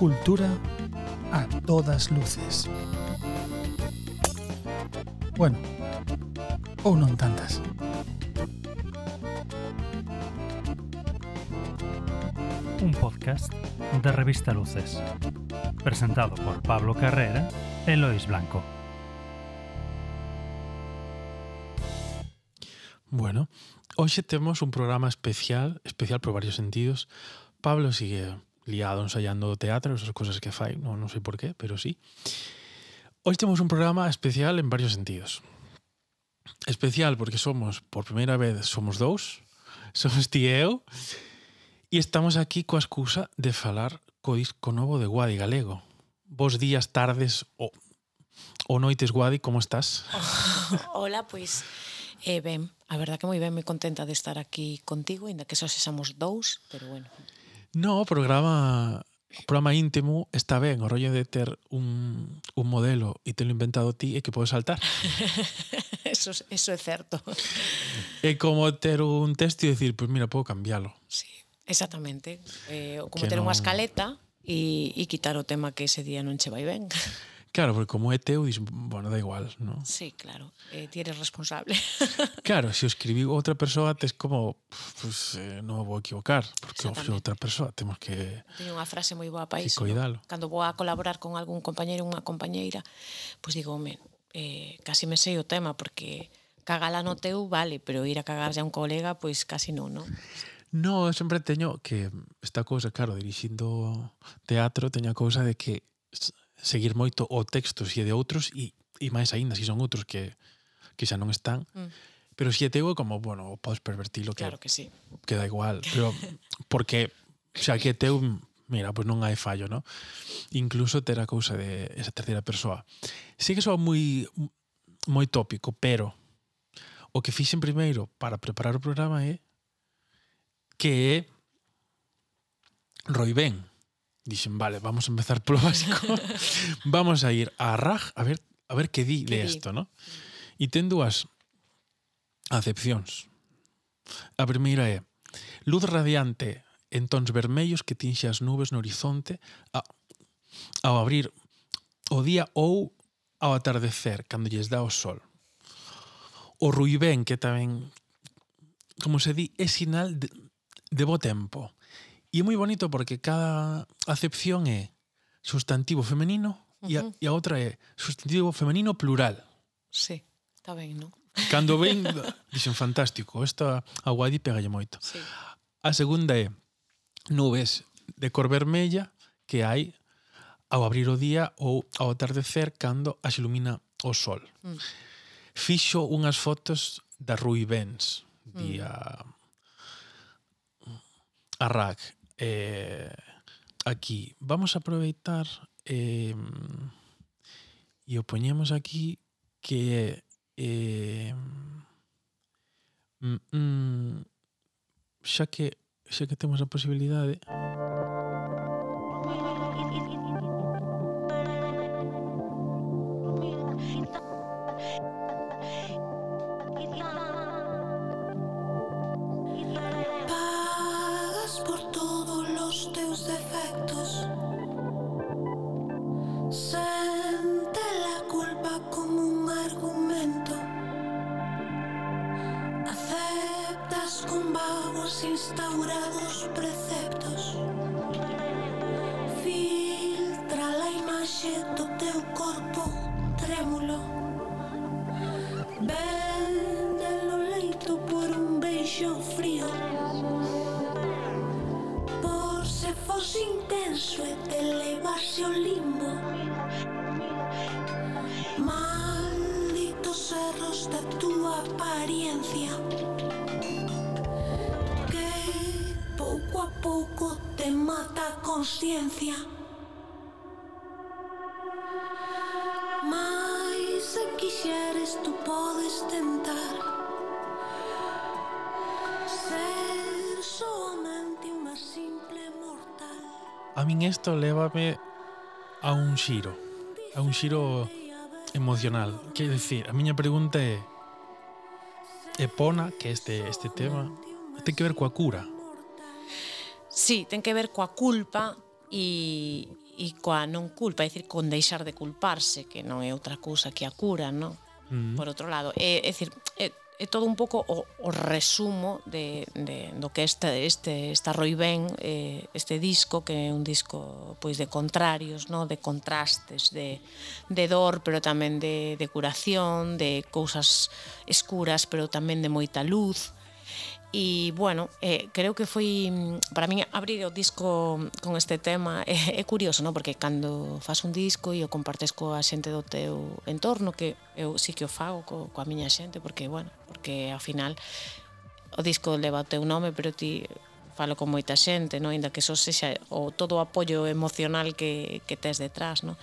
Cultura a todas luces. Bueno, ou non tantas. Un podcast de Revista Luces. Presentado por Pablo Carrera e Lois Blanco. Bueno, hoxe temos un programa especial, especial por varios sentidos. Pablo sigue liado ensaiando teatro, esas cosas que fai, non, non sei por qué, pero sí. Hoxe temos un programa especial en varios sentidos. Especial porque somos, por primeira vez, somos dous, somos ti e eu, e estamos aquí coa excusa de falar co disco novo de Guadi Galego. Vos días, tardes ou o noites, Guadi, como estás? Oh, hola, pois, pues, eh, ben, a verdad que moi ben, moi contenta de estar aquí contigo, ainda que só sexamos dous, pero bueno, No, o programa o programa íntimo está ben, o rollo de ter un, un modelo e te lo inventado ti e que podes saltar. eso, eso é certo. É como ter un texto e dicir, pois pues mira, podo cambiálo. Sí, exactamente. Eh, como que ter non... unha escaleta e, e quitar o tema que ese día non che vai ben. Claro, porque como é teu, dis, bueno, da igual, ¿no? Sí, claro, eh, ti eres responsable. claro, se si o escribiu outra persoa, tes como, pues, eh, non me vou equivocar, porque o outra persoa, temos que... Teño unha frase moi boa para iso, ¿no? cando vou a colaborar con algún compañeiro ou unha compañeira, pois pues digo, home, eh, casi me sei o tema, porque cagala no teu, vale, pero ir a cagarse a un colega, pois pues, casi non, non? No, sempre teño que esta cousa, claro, dirixindo teatro, teño a cousa de que seguir moito o texto se é de outros e, e máis aínda se son outros que, que xa non están. Mm. Pero se é teu como, bueno, podes pervertilo que, claro que sí. queda igual. Pero porque xa que é teu, mira, pois pues non hai fallo, no? Incluso ter a cousa de esa terceira persoa. Sí que soa moi moi tópico, pero o que fixen primeiro para preparar o programa é que é Roibén. Dixen, vale, vamos a empezar polo básico. vamos a ir a RAG a ver a ver que di de isto, no? E ten dúas acepcións. A primeira é luz radiante en tons vermellos que tinxe as nubes no horizonte a, ao abrir o día ou ao atardecer, cando lles dá o sol. O ruibén, que tamén, como se di, é sinal de, de bo tempo. E é moi bonito porque cada acepción é sustantivo femenino e uh -huh. a, e a outra é sustantivo femenino plural. Sí, está ben, non? Cando ven, dixen fantástico, esta aguadi pegalle moito. Sí. A segunda é nubes de cor vermella que hai ao abrir o día ou ao atardecer cando as ilumina o sol. Mm. Fixo unhas fotos da Rui Benz, mm. día mm. a RAC eh, aquí. Vamos a aproveitar eh, e o poñemos aquí que eh, mm, mm, xa que xa que temos a posibilidade Sente la culpa como un argumento. Aceptas con vagos instaurados preceptos. consciencia. Mais se quixeres tú podes tentar ser soamente unha simple mortal. A min isto lévame a un xiro, a un xiro emocional. Quer dicir, a miña pregunta é Epona, que este este tema, ten que ver coa cura, Sí, ten que ver coa culpa e, e coa non culpa, é dicir, con deixar de culparse, que non é outra cousa que a cura, non? Mm. Mm-hmm. Por outro lado, é, é dicir, é, é todo un pouco o, o resumo de, de, do que este, este, esta Roibén, eh, este disco, que é un disco pois de contrarios, no? de contrastes, de, de dor, pero tamén de, de curación, de cousas escuras, pero tamén de moita luz, e bueno, eh, creo que foi mm, para min abrir o disco con este tema é, é curioso, non? Porque cando fas un disco e o compartes coa xente do teu entorno, que eu sí que o fago co, coa miña xente, porque bueno, porque ao final o disco leva o teu nome, pero ti falo con moita xente, non? Ainda que só sexa o todo o apoio emocional que, que tes detrás, non?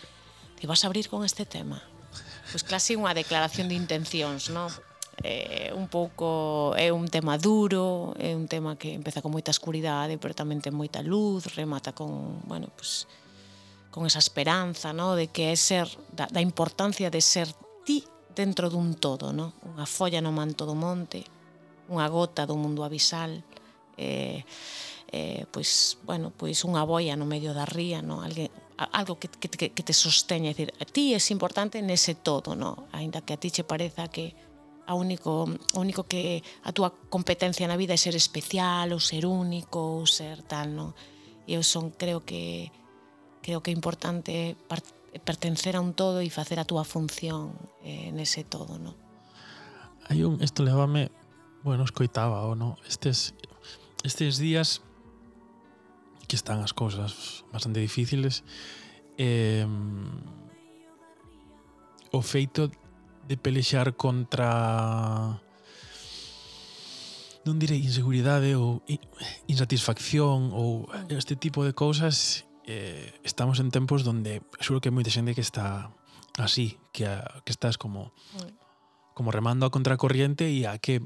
Ti vas a abrir con este tema. Pois pues, casi unha declaración de intencións, non? eh, un pouco é un tema duro, é un tema que empeza con moita escuridade, pero tamén ten moita luz, remata con, bueno, pues, con esa esperanza, ¿no? de que é ser da, da importancia de ser ti dentro dun todo, ¿no? Unha folla no manto do monte, unha gota do mundo abisal, eh, eh, pois, bueno, pois unha boia no medio da ría, ¿no? Alguén, algo que, que, que te sosteña, decir, a ti é importante nese todo, ¿no? Ainda que a ti che pareza que a único, o único que a túa competencia na vida é ser especial, ou ser único, ou ser tal, non? E eu son, creo que creo que é importante pertencer a un todo e facer a túa función eh, nese todo, non? Hai un, isto levame, bueno, escoitaba, o no, estes, estes días que están as cousas bastante difíciles, eh, o feito de pelexar contra non direi inseguridade ou insatisfacción ou este tipo de cousas eh, estamos en tempos donde xuro que hai moita xente que está así, que, a, que estás como mm. como remando a contracorriente e a que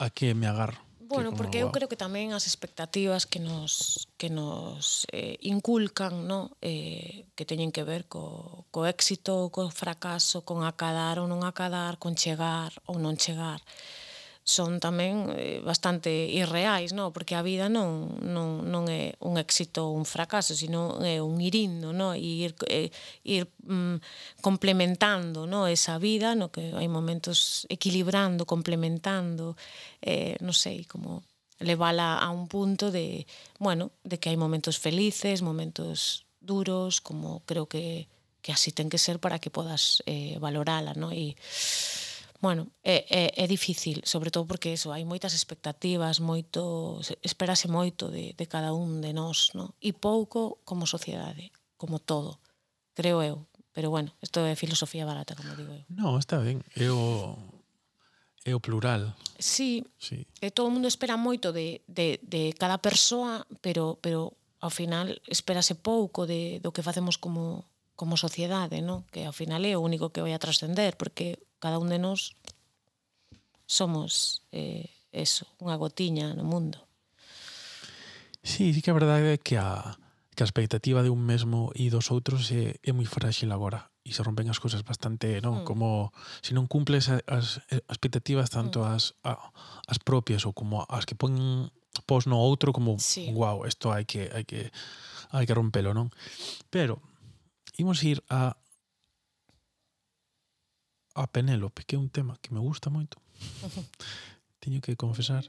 a que me agarro. Bueno, porque eu creo que tamén as expectativas que nos que nos eh, inculcan, no, eh, que teñen que ver co co éxito, co fracaso, con acadar ou non acadar, con chegar ou non chegar son tamén eh, bastante irreais, no? Porque a vida non, non, non é un éxito ou un fracaso, sino é un irindo, no? E ir, eh, ir mm, complementando no? esa vida, no que hai momentos equilibrando, complementando, eh, non sei, como levala a un punto de, bueno, de que hai momentos felices, momentos duros, como creo que, que así ten que ser para que podas eh, valorala, no? E bueno, é, é, é difícil, sobre todo porque eso, hai moitas expectativas, moito, esperase moito de, de cada un de nós, no? e pouco como sociedade, como todo, creo eu. Pero bueno, isto é filosofía barata, como digo eu. No, está ben, é o, é o plural. Sí, sí. E todo o mundo espera moito de, de, de cada persoa, pero, pero ao final esperase pouco de, do que facemos como, como sociedade, no? que ao final é o único que vai a trascender, porque cada un de nós somos eh, eso, unha gotiña no mundo. Sí, sí que a verdade é que a, que a expectativa de un mesmo e dos outros é, é moi frágil agora e se rompen as cousas bastante, non? Mm. Como se non cumples as, as expectativas tanto mm. as, a, as propias ou como as que pon pos no outro como sí. wow, isto hai que hai que hai que rompelo, non? Pero imos ir a a Penélope, que é un tema que me gusta moito. Teño que confesar.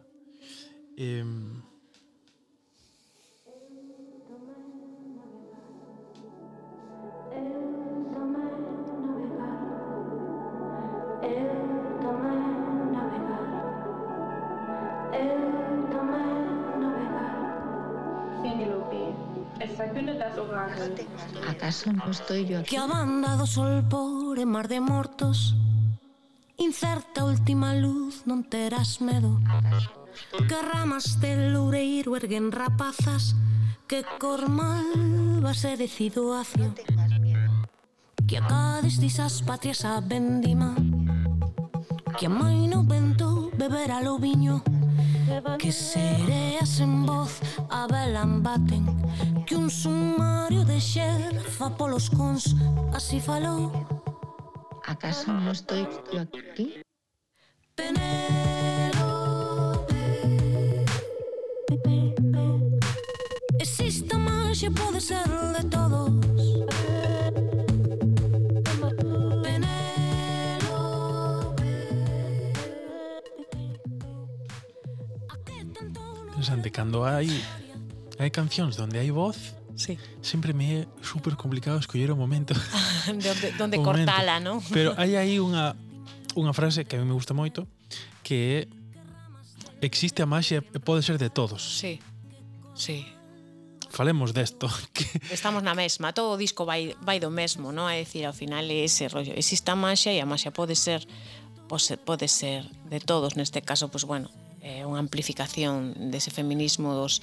Eh, Acaso no estoy yo aquí? Que a banda do sol por el mar de mortos Incerta última luz, non terás medo. Que ramas del loureiro erguen rapazas. Que cormal vas ser decido acio Que acades disas patrias a vendima Que a mãe no vento beberá lo viño. Que sereas en voz a velan baten Que un sumario de xerfa polos cons. Así falou. Acaso non estou aquí? Penélope. Existe máis e pode ser cando hai hai cancións onde hai voz, Sí. Sempre me é super complicado escoller o momento. de onde, onde momento. cortala, non? Pero hai aí unha, unha frase que a mí me gusta moito, que é existe a maxia e pode ser de todos. Sí, sí. Falemos desto. Que... Estamos na mesma, todo o disco vai, vai do mesmo, non? É dicir, ao final é ese rollo. Existe a maxia e a maxia pode ser pode ser de todos, neste caso, pois pues, bueno, é unha amplificación dese feminismo dos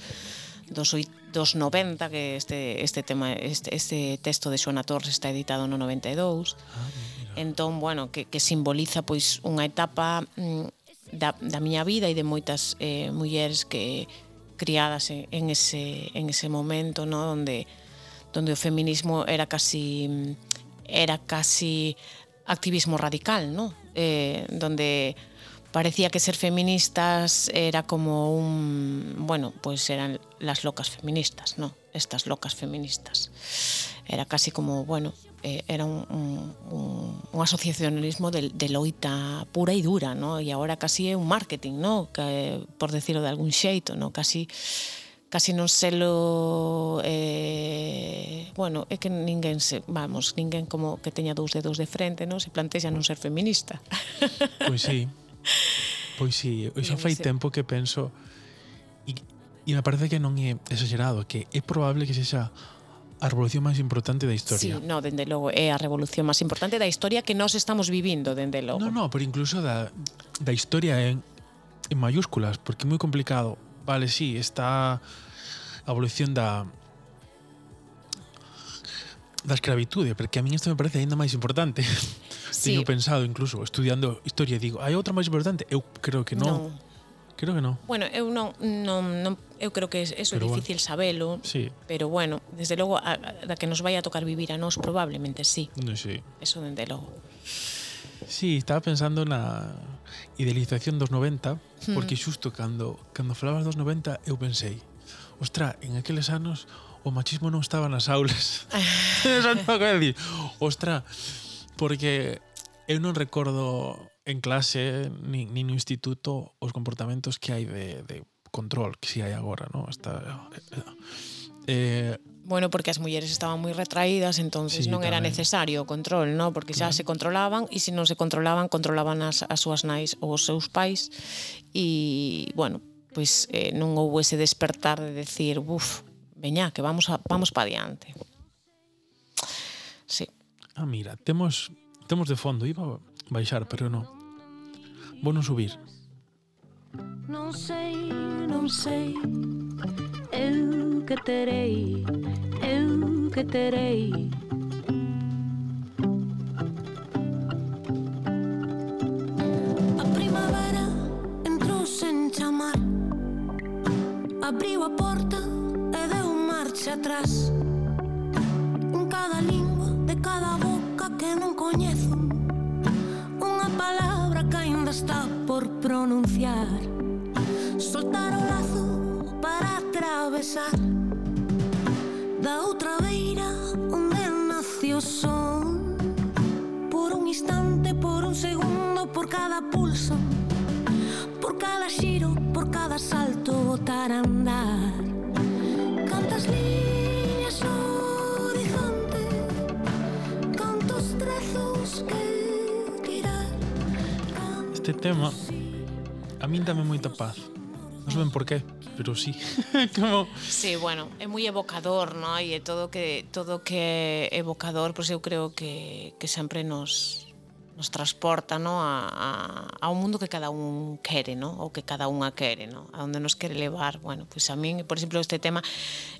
dos, dos 90 que este este tema este, este texto de Xoana Torres está editado no 92. Ah, entón, bueno, que, que simboliza pois unha etapa mm, da, da miña vida e de moitas eh, mulleres que criadas en, en ese en ese momento, no, onde donde o feminismo era casi mm, era casi activismo radical, ¿no? Eh, donde parecía que ser feministas era como un, bueno, pues eran las locas feministas, ¿no? Estas locas feministas. Era casi como, bueno, eh, era un, un, un asociacionalismo de, de, loita pura y dura, ¿no? Y ahora casi é un marketing, ¿no? Que, por decirlo de algún xeito, ¿no? Casi casi non selo eh, bueno, é que ninguén se, vamos, ninguén como que teña dous dedos de frente, non? Se plantexa non ser feminista. Pois pues sí, Pois si, sí, xa fai tempo que penso e, e me parece que non é exagerado, que é probable que sexa a revolución máis importante da historia. Sí, no, dende logo, é a revolución máis importante da historia que nós estamos vivindo, dende logo. No, no, pero incluso da, da historia en, en mayúsculas, porque é moi complicado. Vale, sí, está a evolución da da escravitude, porque a min isto me parece aínda máis importante. Sí. Teño pensado incluso estudiando historia, digo, hai outra máis importante? Eu creo que non. Creo que non. Bueno, eu non, non, non eu creo que eso pero é difícil bueno. sabelo, sí. pero bueno, desde logo a, a, da que nos vai a tocar vivir a nós probablemente sí. No, sí. Eso dende logo. Sí, estaba pensando na idealización dos 90, mm. porque xusto cando cando falabas dos 90 eu pensei, ostra, en aqueles anos o machismo non estaba nas aulas. Eso non é decir. ostra, Porque eu non recordo en clase nin, nin no instituto os comportamentos que hai de, de control que si hai agora, ¿no? Está, eh, eh, Bueno, porque as mulleres estaban moi retraídas, entonces sí, non era tamén. necesario o control, ¿no? Porque claro. xa se controlaban e se non se controlaban, controlaban as, as súas nais ou os seus pais e, bueno, pois eh, non houve ese despertar de decir, buf, veña, que vamos a, vamos pa diante. Ah, mira, temos temos de fondo, iba baixar, pero non. Vou non subir. Non sei, non sei Eu que terei, eu que terei A primavera entrou sen chamar Abriu a porta e deu marcha atrás que non coñezo Unha palabra que ainda está por pronunciar. Soltar o lazo para atravesar. Da outra beira onde nace o son Por un instante, por un segundo, por cada pulso. Por cada xiro, por cada salto botar a andar Este tema a min dame moita paz. Non saben por qué, pero sí. Como... Sí, bueno, é moi evocador, ¿no? E é todo que todo que é evocador, pois pues eu creo que, que sempre nos nos transporta ¿no? a, a, a un mundo que cada un quere, ¿no? ou que cada unha quere, ¿no? a onde nos quere levar. Bueno, pois pues a min, por exemplo, este tema,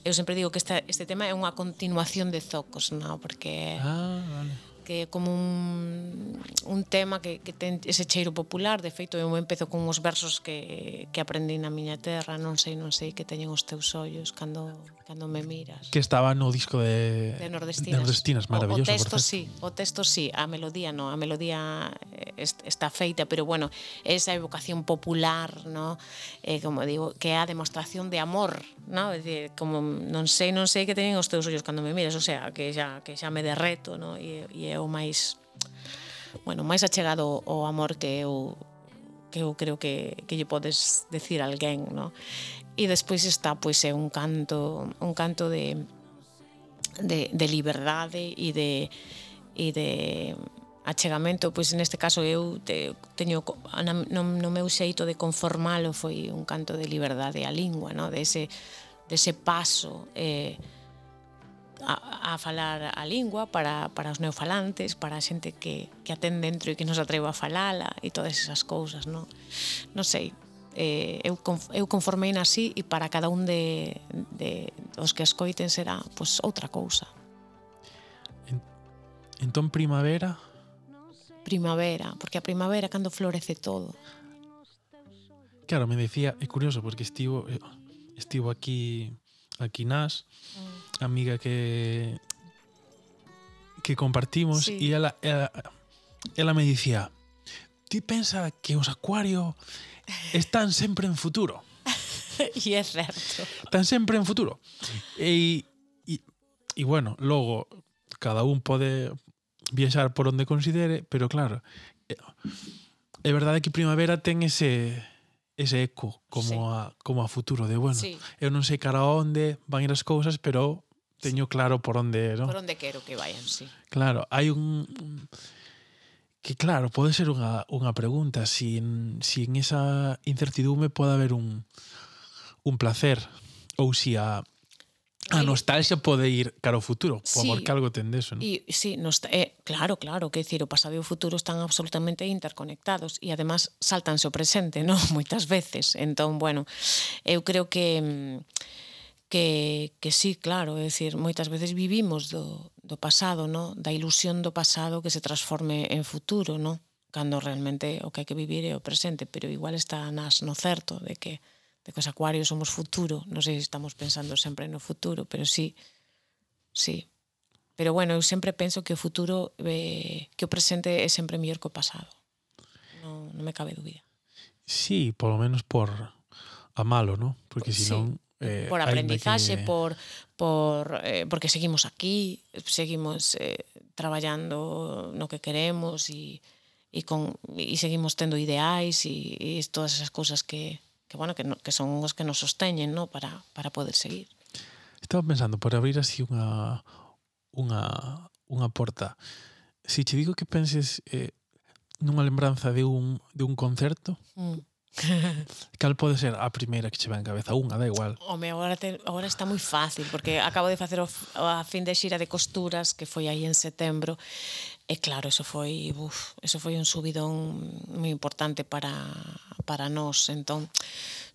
eu sempre digo que esta, este tema é unha continuación de Zocos, ¿no? porque... Ah, vale que é como un, un tema que, que ten ese cheiro popular, de feito eu empezo con os versos que, que aprendí na miña terra, non sei, non sei, que teñen os teus ollos, cando Cando me miras. Que estaba no disco de de Nordestinas, de Nordestinas maravilloso. O, texto sí, o texto sí, a melodía no, a melodía eh, está feita, pero bueno, esa evocación popular, no? Eh, como digo, que é a demostración de amor, no? É dicir, como non sei, non sei que teñen os teus ollos cando me miras, o sea, que xa que xa me derreto, no? E, e é o máis bueno, máis achegado ao amor que eu que eu creo que, que lle podes decir a alguén, no? E despois está pois é un canto, un canto de de, de liberdade e de e de achegamento, pois neste caso eu te, teño no, no meu xeito de conformalo foi un canto de liberdade á lingua, no? de ese, de ese paso eh, a, a falar a lingua para, para os neofalantes, para a xente que, que atén dentro e que nos atreva a falala e todas esas cousas, non? Non sei, eh, eu, eu conformei así e para cada un de, de os que escoiten será pues, outra cousa. En, entón primavera? Primavera, porque a primavera cando florece todo. Claro, me decía, é curioso porque estivo eh, estivo aquí la Quinás, mm. amiga que, que compartimos, y ella, me decía, ¿tú piensas que los acuarios están siempre en futuro? y es cierto. Están siempre en futuro. Y, y, bueno, luego cada uno puede viajar por donde considere, pero claro, eh, es verdad que primavera ten ese... ese eco como, sí. a, como a futuro de, bueno, sí. eu non sei cara onde van ir as cousas, pero teño claro por onde, ¿no? Por onde quero que vayan, sí. Claro, hai un que claro, pode ser unha, unha pregunta si, si en esa incertidume pode haber un, un placer ou si a, A nostalgia pode ir cara ao futuro, sí, por que algo ten deso, non? E, sí, nos, eh, claro, claro, que decir, o pasado e o futuro están absolutamente interconectados e además saltanse o presente, non? Moitas veces. Entón, bueno, eu creo que que, que sí, claro, é dicir, moitas veces vivimos do, do pasado, no? da ilusión do pasado que se transforme en futuro, no? cando realmente o que hai que vivir é o presente, pero igual está nas no certo de que de que os acuarios somos futuro, non sei se estamos pensando sempre no futuro, pero sí, sí. Pero bueno, eu sempre penso que o futuro, eh, que o presente é sempre mellor que o pasado. Non, non me cabe dúbida. Sí, polo menos por a malo, ¿no? Porque senón... Sí. Eh, por aprendizaxe, que... por, por eh, porque seguimos aquí, seguimos eh, traballando no que queremos e e con e seguimos tendo ideais e, e todas esas cousas que que bueno, que, no, que son os que nos sosteñen, no, para para poder seguir. Estaba pensando por abrir así unha unha unha porta. Si che digo que penses eh, nunha lembranza de un de un concerto, mm. Cal pode ser a primeira que che ven cabeza? Unha, da igual. Home, agora, te, agora está moi fácil, porque acabo de facer o, a fin de xira de costuras, que foi aí en setembro, e claro, eso foi, uf, eso foi un subidón moi importante para para nós. Entón,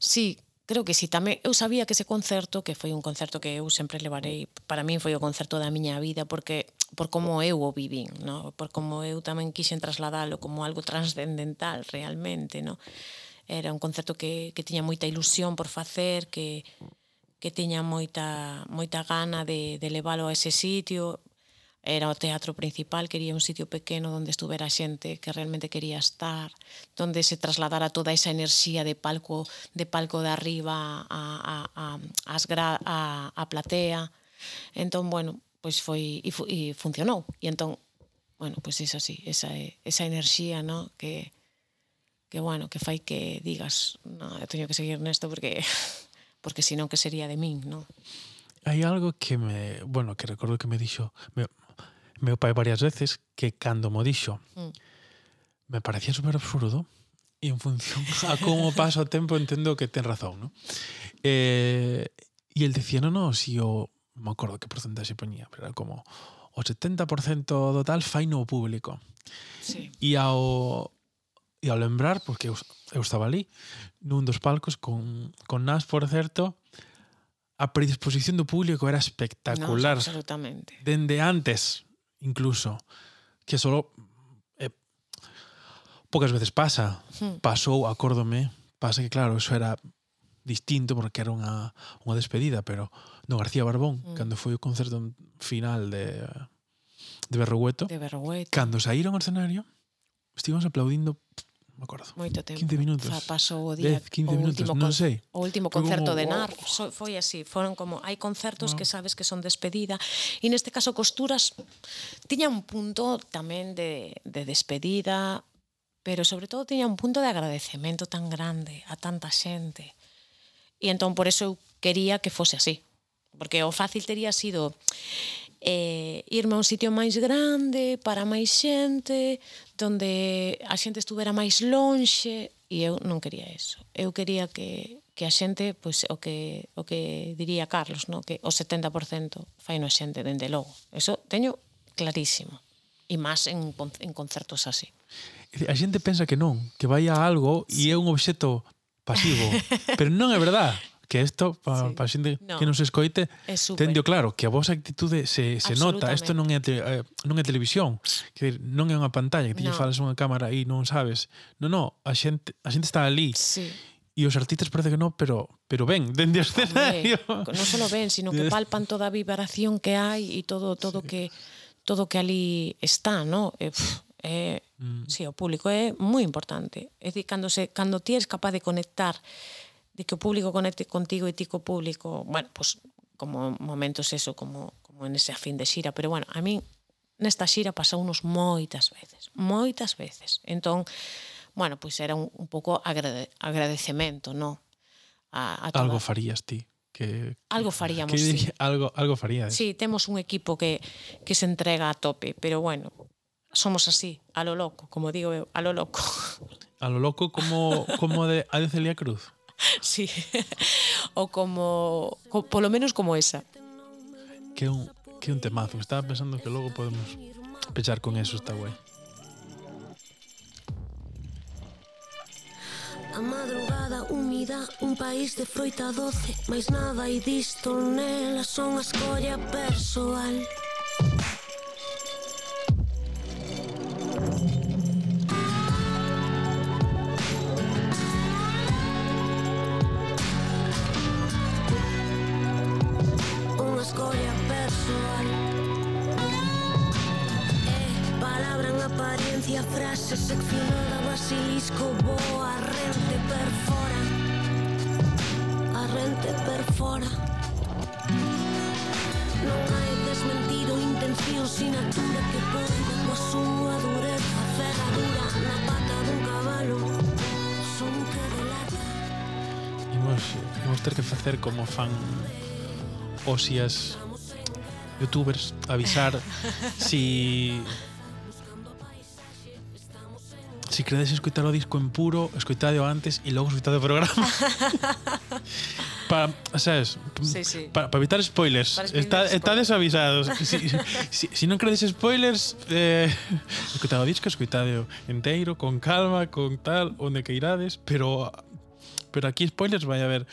sí, creo que sí, tamén eu sabía que ese concerto, que foi un concerto que eu sempre levarei, para min foi o concerto da miña vida porque por como eu o vivín, no? por como eu tamén quixen trasladalo como algo transcendental realmente, no? era un concerto que, que tiña moita ilusión por facer, que, que tiña moita, moita gana de, de leválo a ese sitio, era o teatro principal, quería un sitio pequeno onde estuvera xente que realmente quería estar, onde se trasladara toda esa enerxía de palco de palco de arriba a, a, a, as gra, a, a platea. Entón, bueno, pois foi e, fu, e funcionou. E entón, bueno, pois iso sí, esa, esa enerxía, no? que, que, bueno, que fai que digas, no, eu teño que seguir nesto porque porque senón que sería de min, no? Hai algo que me, bueno, que recordo que me dixo, me, meu pai varias veces que cando mo dixo mm. me parecía super absurdo e en función a como pasa o tempo entendo que ten razón, ¿no? Eh, e el decía, no, no, si o me acordo que porcentaxe poñía, pero era como o 70% do tal fai no público. Sí. E ao e ao lembrar, porque eu, eu estaba ali, nun dos palcos con, con Nas, por certo, a predisposición do público era espectacular. No, absolutamente. Dende antes incluso, que solo eh, pocas veces pasa. Hmm. Pasou, acórdome, pasa que claro, eso era distinto porque era unha, unha despedida, pero no García Barbón, mm. cando foi o concerto final de, de Berrugueto, de Berrugueto. cando saíron ao escenario, estivemos aplaudindo me acordo. Moito tempo. 15 minutos. Fa, pasou o día. 10, 15 o minutos, último, non sei. O último concerto como, de NAR oh. foi así, foron como hai concertos no. que sabes que son despedida e neste caso Costuras tiña un punto tamén de, de despedida, pero sobre todo tiña un punto de agradecemento tan grande a tanta xente. E entón por eso eu quería que fose así, porque o fácil tería sido eh, irme a un sitio máis grande, para máis xente, donde a xente estuvera máis lonxe, e eu non quería eso. Eu quería que, que a xente, pois, o que, o que diría Carlos, no? que o 70% fai no xente, dende logo. Eso teño clarísimo. E máis en, en concertos así. A xente pensa que non, que vai a algo e é un obxeto pasivo. pero non é verdad que isto, para sí. pa xente no. que nos escoite, tendio claro que a vosa actitude se, se nota. Isto non é, eh, non é televisión, que non é unha pantalla, que ti no. falas unha cámara e non sabes. Non, non, a xente, a xente está ali. Sí. E os artistas parece que non, pero pero ven dende o escenario. Non só ven, sino que palpan toda a vibración que hai e todo todo sí. que todo que ali está, ¿no? E, pff, é, mm. sí, o público é moi importante. É dicir, cando, se, cando ti és capaz de conectar de que o público conecte contigo e ti co público, bueno, pues, como momentos eso, como, como en ese fin de xira, pero bueno, a min nesta xira pasounos moitas veces, moitas veces. Entón, bueno, pois pues era un, un pouco agrade, agradecemento, no? A, a toda... Algo farías ti que algo faríamos, que, sí. algo algo farías. Sí, temos un equipo que que se entrega a tope, pero bueno, somos así, a lo loco, como digo eu, a lo loco. A lo loco como como de a de Celia Cruz. sí. o como, co, polo menos como esa. Que un, que un temazo. Estaba pensando que logo podemos pechar con eso, está guai. A madrugada humida, un país de froita doce Mais nada hai disto nela, son a escolla persoal Música se seccionou da basilisco Boa rente perfora. A rente perfora. Non hai desmentido intención sinatura que poida Coa súa dureza ferradura Na pata dun cabalo Son que delata. Imos, imos ter que facer como fan osias youtubers avisar si se queredes escoitar o disco en puro, escoitadeo antes e logo escoitade o programa. para, sabes, sí, sí. Para, para evitar spoilers. Para Está, estades avisados. si, si, si non credes spoilers, eh, escoitade o disco, escoitade enteiro, con calma, con tal, onde que irades, pero pero aquí spoilers vai haber.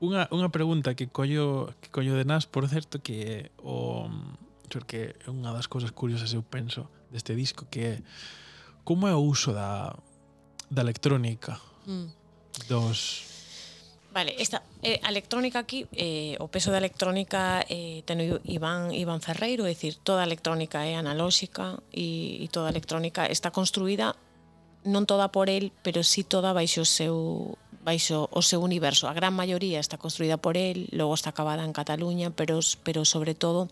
Unha, unha pregunta que collo, que collo de Nas, por certo, que é o... Porque é unha das cousas curiosas eu penso deste disco que é como é o uso da, da electrónica mm. dos Vale, esta eh, a electrónica aquí, eh, o peso da electrónica eh, teno Iván, Iván Ferreiro, é dicir, toda a electrónica é analóxica e, e toda a electrónica está construída non toda por el, pero sí toda baixo o seu baixo o seu universo. A gran maioría está construída por el, logo está acabada en Cataluña, pero pero sobre todo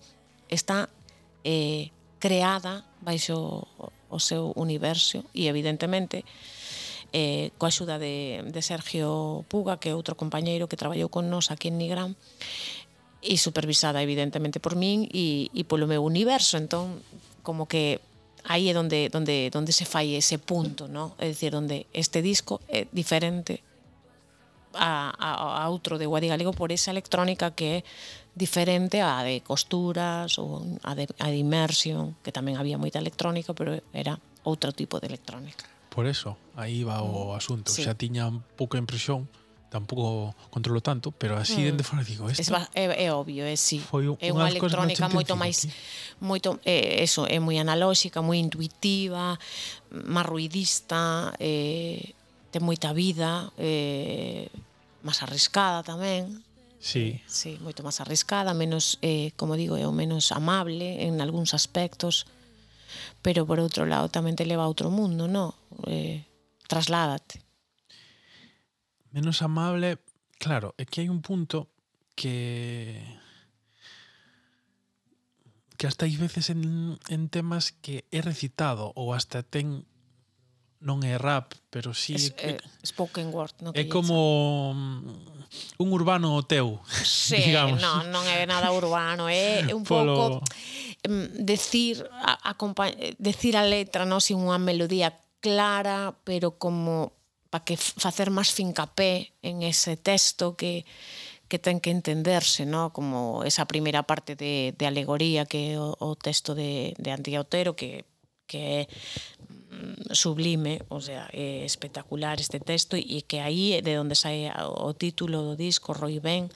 está eh, creada baixo o seu universo e evidentemente eh, coa axuda de, de Sergio Puga, que é outro compañeiro que traballou con nós aquí en Nigrán, e supervisada evidentemente por min e, e polo meu universo, entón como que aí é donde donde donde se fai ese punto, ¿no? É dicir, onde este disco é diferente a, a, a outro de Guadi Galego por esa electrónica que é diferente á de costuras ou a de, a de immersion, que tamén había moita electrónica, pero era outro tipo de electrónica. Por eso, aí va o mm, asunto. Sí. Xa tiña un pouco impresión, tampouco controlo tanto, pero así mm. dende fora digo, isto. Es, é, é obvio, é sí. Foi un, é unha electrónica moito máis moito é, eso, é moi analóxica, moi intuitiva, máis ruidista, eh, ten moita vida, eh, máis arriscada tamén Sí. Sí, moito máis arriscada, menos, eh, como digo, é o menos amable en algúns aspectos, pero por outro lado tamén te leva a outro mundo, no? Eh, trasládate. Menos amable, claro, é que hai un punto que que hasta hai veces en, en temas que é recitado ou hasta ten non é rap, pero sí es, é, eh, spoken word, no É como sabe. un urbano teu, sí, digamos. non, non é nada urbano, é, é un Polo... pouco mm, decir a, a decir a letra, non sin unha melodía clara, pero como para que facer máis fincapé en ese texto que que ten que entenderse, ¿no? como esa primeira parte de, de alegoría que é o, o texto de, de Antía Otero, que, que é Mm, sublime, o sea, é espectacular este texto e que aí é de onde sai o título do disco Roy Ben,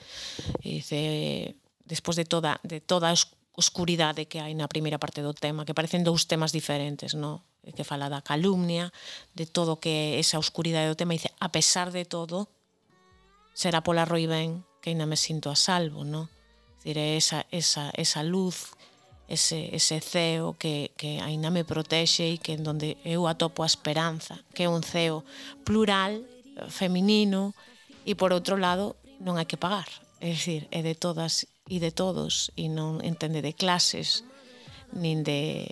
e dice despois de toda de toda a oscuridade que hai na primeira parte do tema, que parecen dous temas diferentes, no? que fala da calumnia, de todo que esa oscuridade do tema, e dice, a pesar de todo, será pola Roy Ben que ainda me sinto a salvo, no? Dire, esa, esa, esa luz ese, ese ceo que, que aínda me protexe e que en donde eu atopo a esperanza, que é un ceo plural, feminino, e por outro lado non hai que pagar, é dicir, é de todas e de todos, e non entende de clases, nin de,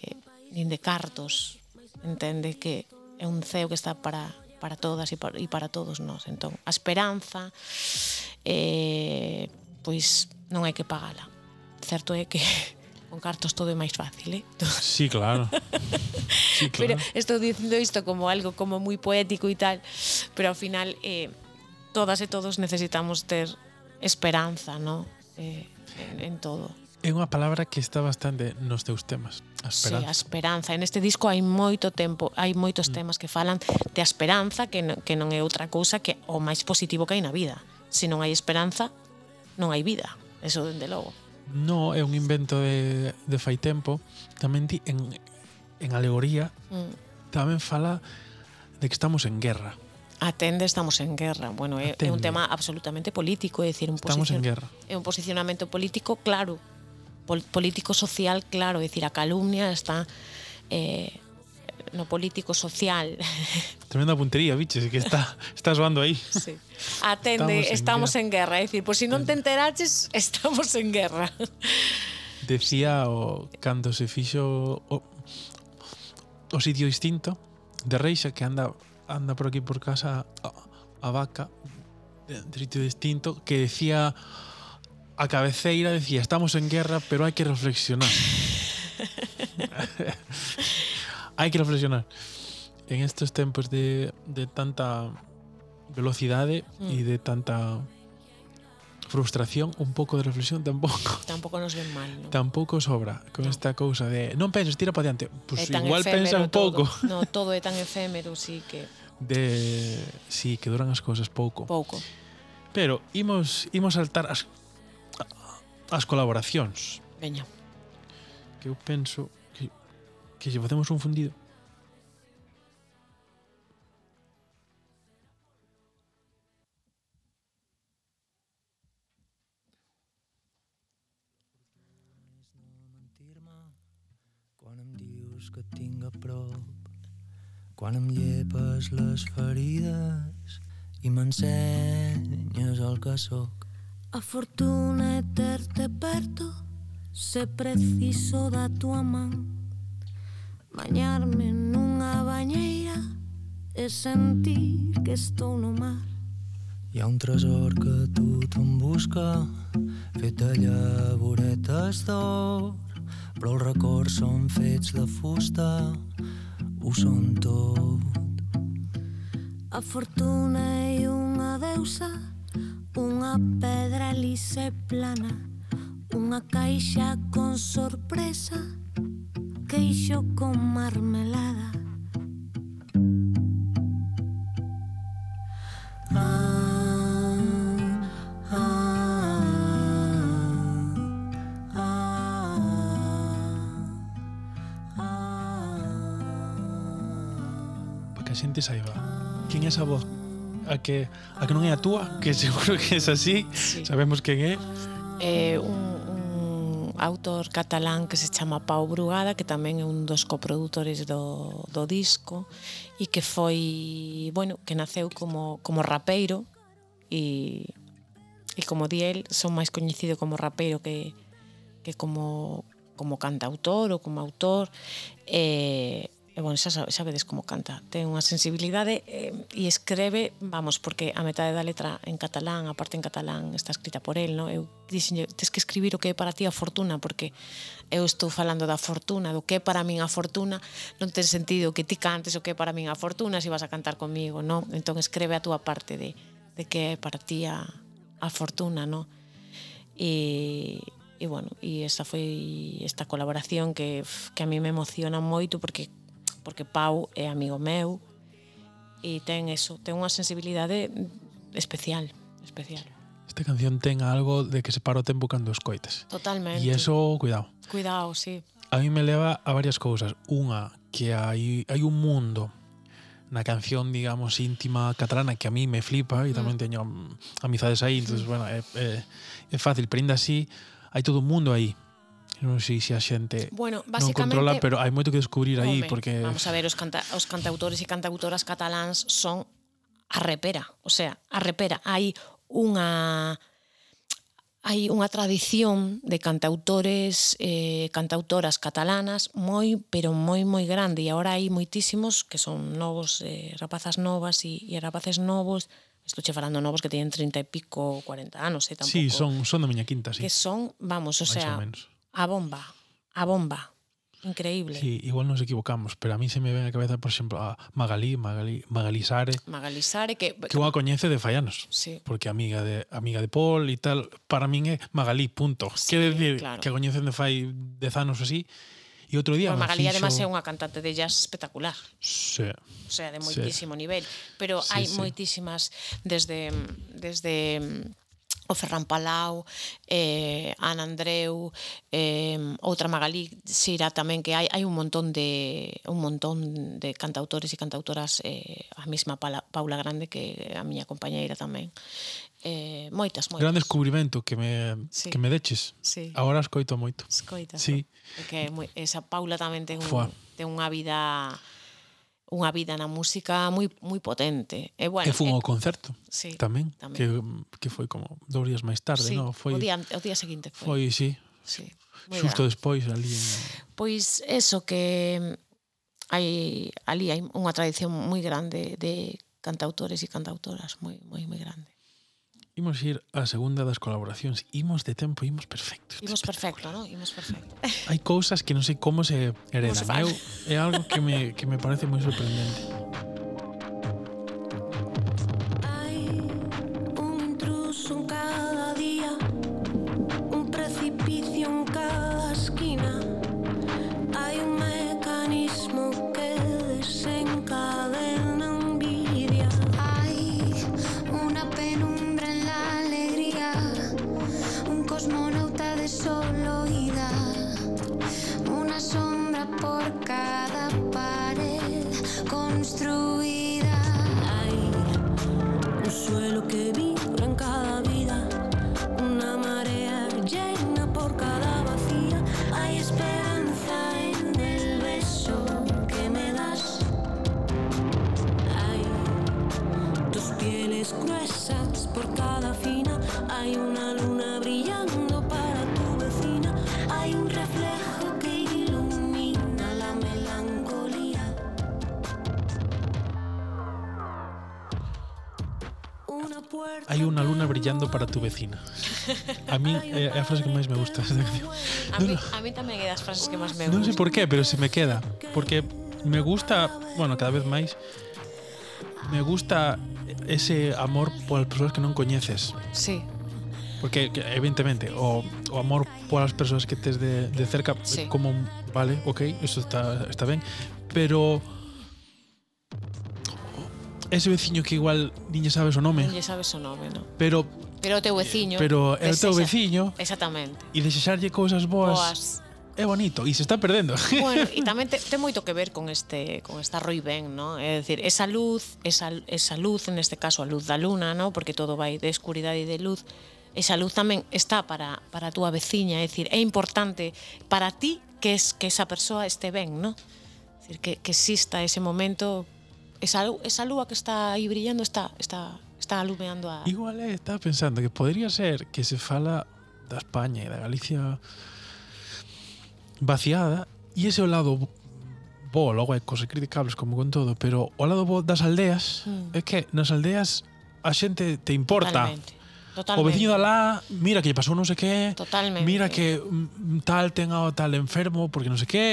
nin de cartos, entende que é un ceo que está para, para todas e para, e para todos nós. Entón, a esperanza, eh, pois non hai que pagala. Certo é que Con cartos todo é máis fácil, eh? Sí, claro. sí, claro. Pero estou dicindo isto como algo como moi poético e tal, pero ao final eh, todas e todos necesitamos ter esperanza, ¿no? Eh, en, en todo. É unha palabra que está bastante nos teus temas, a esperanza. Sí, a esperanza. En este disco hai moito tempo, hai moitos mm. temas que falan de esperanza, que, no, que non é outra cousa que o máis positivo que hai na vida. Se non hai esperanza, non hai vida. Eso dende logo. No, é un invento de, de fai tempo. Tamén ti, en, en alegoría mm. tamén fala de que estamos en guerra. Atende, estamos en guerra. Bueno, é, Atende. é un tema absolutamente político, é dicir, un Estamos en guerra. É un posicionamento político claro, pol, político social claro, é dicir, a calumnia está eh, no político social. Tremenda puntería, biches, que está, está soando aí. Sí. Atende, estamos, estamos en, guerra. en guerra. É dicir, por si non te enteraches, estamos en guerra. Decía o cando se fixo o, o sitio distinto de Reixa que anda anda por aquí por casa a, a vaca de, de sitio distinto que decía a cabeceira decía, estamos en guerra, pero hai que reflexionar. hai que reflexionar en estes tempos de, de tanta velocidade mm. e de tanta frustración, un pouco de reflexión tampouco. Tampouco nos ven mal, ¿no? Tampouco sobra con no. esta cousa de non penses, tira para diante. Pues igual pensa un pouco. No, todo é tan efémero, sí que de sí que duran as cousas pouco. Pouco. Pero imos imos saltar as as colaboracións. Veña. Que eu penso que se facemos un fundido. Quan em dius que et tinc a prop, quan em llepes les ferides i m'ensenyes el que sóc. A fortuna é terte perto, se preciso da tua man. Bañarme nunha bañeira e sentir que estou no mar. Hi ha un tresor que tothom busca, fet de llavoretes d'or, però els records són fets de fusta, ho són tot. A fortuna é unha deusa, unha pedra lisa plana, unha caixa con sorpresa, queixo con marmelada ah, ah, ah, Para que a xente saiba Quen é esa voz? A que, a que non é a túa? Que seguro que é así. Sí. Sabemos quen é É eh, un autor catalán que se chama Pau Brugada, que tamén é un dos coproductores do, do disco e que foi, bueno, que naceu como, como rapeiro e, e como di el, son máis coñecido como rapeiro que, que como, como cantautor ou como autor e, e bon, xa, xa vedes como canta, ten unha sensibilidade eh, e escreve, vamos, porque a metade da letra en catalán, a parte en catalán está escrita por el, no? Eu dixenlle, tes que escribir o que é para ti a fortuna, porque eu estou falando da fortuna, do que é para min a fortuna, non ten sentido que ti cantes o que é para min a fortuna se vas a cantar comigo, no? Entón escreve a túa parte de, de que é para ti a, a fortuna, no? E, e bueno, e esta foi esta colaboración que, que a mí me emociona moito porque porque Pau é amigo meu e ten eso, ten unha sensibilidade especial, especial. Esta canción ten algo de que se para o tempo cando escoites. Totalmente. E eso, cuidado. Cuidado, sí. A mí me leva a varias cousas. Unha, que hai, hai un mundo na canción, digamos, íntima catalana que a mí me flipa e tamén mm. teño amizades aí, entonces, bueno, é, é, é fácil, pero ainda así hai todo o mundo aí Non sei se a xente bueno, non controla, pero hai moito que descubrir aí porque Vamos a ver, os, canta, os cantautores e cantautoras cataláns son a repera, o sea, a repera. Hai unha hai unha tradición de cantautores eh, cantautoras catalanas moi, pero moi, moi grande e agora hai moitísimos que son novos, eh, rapazas novas e, e rapaces novos Estou che falando novos que teñen 30 e pico, 40 anos, eh, tampouco. Sí, son, son da miña quinta, sí. Que son, vamos, o sea, ou menos a bomba, a bomba. Increíble. Sí, igual nos equivocamos, pero a mí se me ven a cabeza, por exemplo, a Magalí, Magalí, Magalisare. Magalisare que que unha coñece de Fallanos. Sí. Porque amiga de amiga de Paul e tal, para min é Magalí, punto. Sí, Quer decir claro. que a coñecen de fai 10 anos así. E outro día... Bueno, Magalí, fixo... además, é unha cantante de jazz espectacular. Sí. O sea, de moitísimo sí. nivel. Pero sí, hai sí. moitísimas desde... desde o Ferran Palau, eh, Ana Andreu, eh, outra Magalí Xira tamén que hai hai un montón de un montón de cantautores e cantautoras eh, a mesma Paula Grande que a miña compañeira tamén. Eh, moitas, moitas. Gran descubrimento que me sí. que me deches. Sí. Agora escoito moito. Escoita. Sí. Que moi, esa Paula tamén ten un, Fua. ten unha vida unha vida na música moi moi potente. E bueno, que foi ao concerto. Sí, tamén, tamén, que que foi como dous días máis tarde, sí, no, foi o día o día seguinte foi. Foi, sí. Sí. Xusto despois ali en... Pois eso que hai ali hai unha tradición moi grande de cantautores e cantautoras moi moi moi grande. Imos ir a segunda das colaboracións. Imos de tempo, imos perfecto. Imos perfecto, non? Imos perfecto. Hai cousas que non sei como se heredan. Eu, é algo que me, que me parece moi sorprendente. algo para tu vecina. A mí eh, é a frase que máis me gusta desta canción. A mí, no, a mí tamén é das frases que máis me gusta. Non sei por qué, pero se me queda. Porque me gusta, bueno, cada vez máis, me gusta ese amor polas persoas que non coñeces. Sí. Porque evidentemente o, o amor polas persoas que tes de, de cerca sí. como vale, ok, eso está está ben, pero ese veciño que igual niña sabes o nome. Niña sabes o nome, no. Pero Pero o teu veciño. Pero é o teu veciño. Exactamente. E desexarlle cousas boas. Boas. É bonito e se está perdendo. Bueno, e tamén te, ten moito que ver con este con esta Roy Ben, ¿no? É dicir, esa luz, esa esa luz, en este caso a luz da luna, ¿no? Porque todo vai de escuridade e de luz. Esa luz tamén está para para a túa veciña, é dicir, é importante para ti que es que esa persoa este ben, ¿no? É dicir, que que exista ese momento esa esa lúa que está aí brillando está está está alumeando a... Igual é, estaba pensando que podría ser que se fala da España e da Galicia vaciada e ese o lado bo, logo hai cosas criticables como con todo, pero o lado bo das aldeas mm. é que nas aldeas a xente te importa. Totalmente. Totalmente. O veciño da lá, mira que lle pasou non sei que, Totalmente. mira que mm, tal ten ao tal enfermo porque non sei que.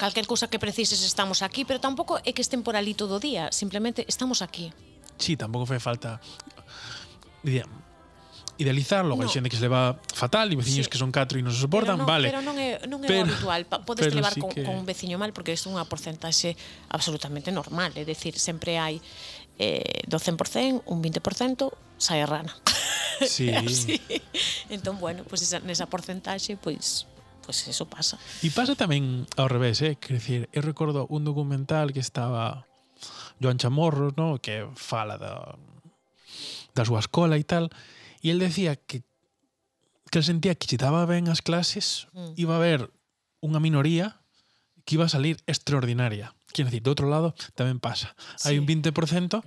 Calquer cousa que precises estamos aquí, pero tampouco é que estén por ali todo o día, simplemente estamos aquí sí, tampouco fai falta diría, idealizar, logo no. hai xente que se leva fatal e veciños sí. que son catro e non se soportan, pero non, vale. Pero non é, non é pero, habitual. Podes pero levar sí con, que... con un veciño mal porque é unha porcentaxe absolutamente normal, é dicir, sempre hai eh, do 100%, un 20% sae rana. Sí. así. entón, bueno, pues esa, nesa porcentaxe, pois pues, pues eso pasa. E pasa tamén ao revés, eh? Quer decir, eu recordo un documental que estaba Joan Chamorro, no? que fala da, da súa escola e tal, e el decía que que sentía que lle daba ben as clases, mm. iba a haber unha minoría que iba a salir extraordinaria. Quer decir, do outro lado tamén pasa. Sí. Hai un 20%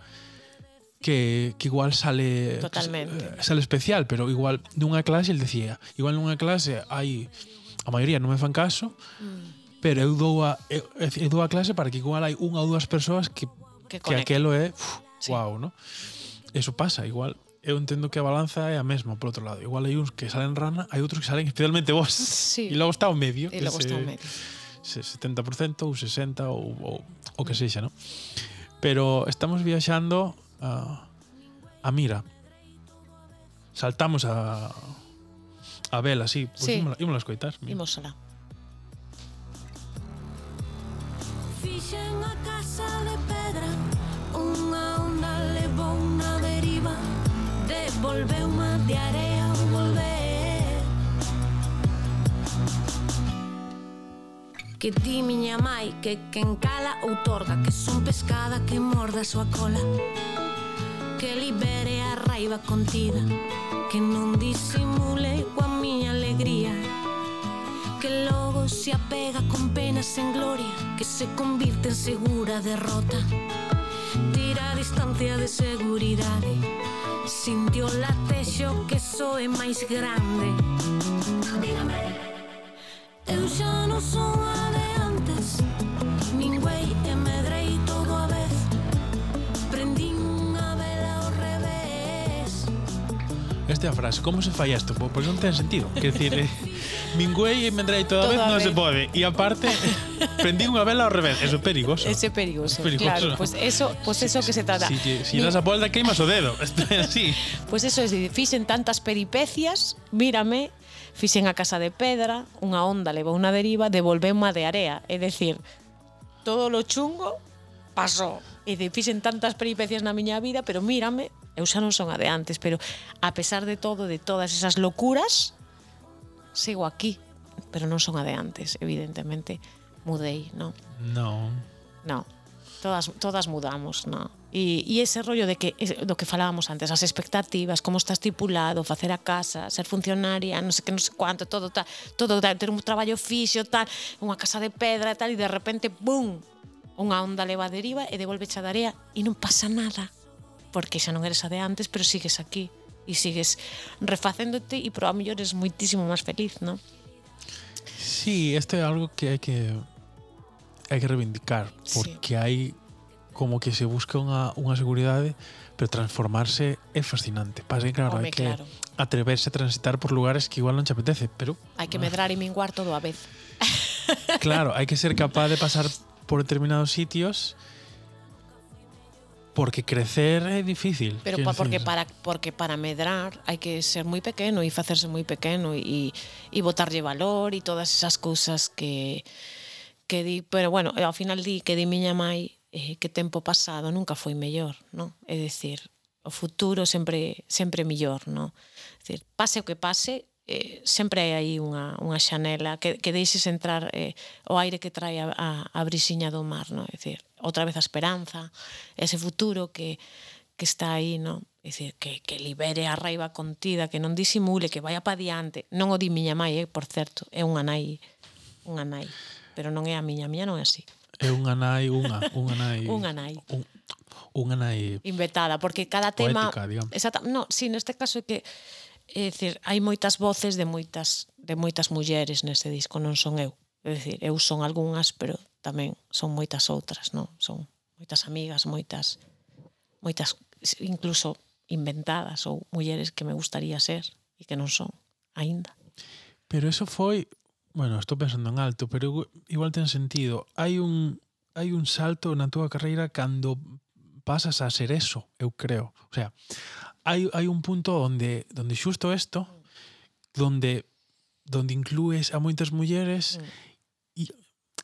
que, que igual sale Totalmente. Eh, sale especial, pero igual nunha clase, el decía, igual nunha clase hai a maioría non me fan caso, mm. pero eu dou a eu, eu dou a clase para que igual hai unha ou dúas persoas que que, conecta. que aquelo é uf, sí. wow, no? Eso pasa igual eu entendo que a balanza é a mesma por outro lado. Igual hai uns que salen rana, hai outros que salen especialmente vos. Sí. E logo está o medio. E logo ese, está o medio. 70% ou 60% ou, ou o que sexa, non? Pero estamos viaxando a, a mira. Saltamos a a vela, sí. Pois pues sí. ímola, ímola escoitar. Ímosla. te volver. Que ti, miña mai, que quen cala outorga Que son pescada que morda a súa cola Que libere a raiva contida Que non disimule coa miña alegría. Que logo se apega con penas sen gloria Que se convirte en segura derrota. Tira a distancia de seguridade Sintió latexo que soe máis grande. Dígame. Eu xa non son a de antes Ningüei e medrei todo a vez. Prendín unha vela ao revés. Esta é a frase, como se falla isto? Pois non ten sentido. Que decir, eh, Minguei e Mendrei toda, toda vez non se pode. E aparte, prendí unha vela ao revés. Eso é perigoso. Ese é perigoso, perigoso. claro. Pois pues eso, pues eso que se trata. Si, si, si das a polda, queimas o dedo. así. Pois pues eso, es, fixen tantas peripecias, mírame, fixen a casa de pedra, unha onda levou unha deriva, devolveu má de area. É decir, todo lo chungo pasou. E de fixen tantas peripecias na miña vida, pero mírame, eu xa non son a de antes, pero a pesar de todo, de todas esas locuras, sigo aquí, pero non son a de antes, evidentemente. Mudei, non? Non. Non. Todas, todas mudamos, non? E, e ese rollo de que, do que falábamos antes, as expectativas, como está estipulado, facer a casa, ser funcionaria, non sei que, non sei cuánto, todo tal, todo tal, ter un traballo fixo, tal, unha casa de pedra, tal, e de repente, bum, unha onda leva a deriva e devolve a darea e non pasa nada, porque xa non eres a de antes, pero sigues aquí e sigues refacéndote e pro a mellor es moitísimo máis feliz, non? Sí, este é algo que hai que hai que reivindicar porque sí. hai como que se busca unha, unha seguridade pero transformarse é fascinante pasa que claro, Home, hai que claro. atreverse a transitar por lugares que igual non te apetece pero hai que medrar e minguar todo a vez claro, hai que ser capaz de pasar por determinados sitios e Porque crecer é difícil. Pero pa, porque decir? para porque para medrar hai que ser moi pequeno e facerse moi pequeno e e botarlle valor e todas esas cousas que que di, pero bueno, ao final di que di miña mãe eh, que tempo pasado nunca foi mellor, non? É dicir, o futuro sempre sempre mellor, non? É dicir, pase o que pase, eh, sempre hai aí unha, unha xanela que, que deixes entrar eh, o aire que trae a, a, a brisiña do mar, non? É dicir, outra vez a esperanza, ese futuro que, que está aí, non? É dicir, que, que libere a raiva contida, que non disimule, que vaya pa diante. Non o di miña mãe, eh, por certo, é unha nai, unha nai, pero non é a miña, a miña non é así. É unha nai, unha, unha nai. unha nai. Un, unha nai inventada, porque cada tema poética, digamos. Exacta, no, sí, neste caso é que é dicir, hai moitas voces de moitas de moitas mulleres neste disco, non son eu. É dicir, eu son algunhas, pero tamén son moitas outras, non? Son moitas amigas, moitas moitas incluso inventadas ou mulleres que me gustaría ser e que non son aínda. Pero eso foi, bueno, estou pensando en alto, pero igual ten sentido. Hai un hai un salto na túa carreira cando pasas a ser eso, eu creo. O sea, hai, hai un punto onde onde xusto isto, mm. onde onde inclues a moitas mulleres mm. e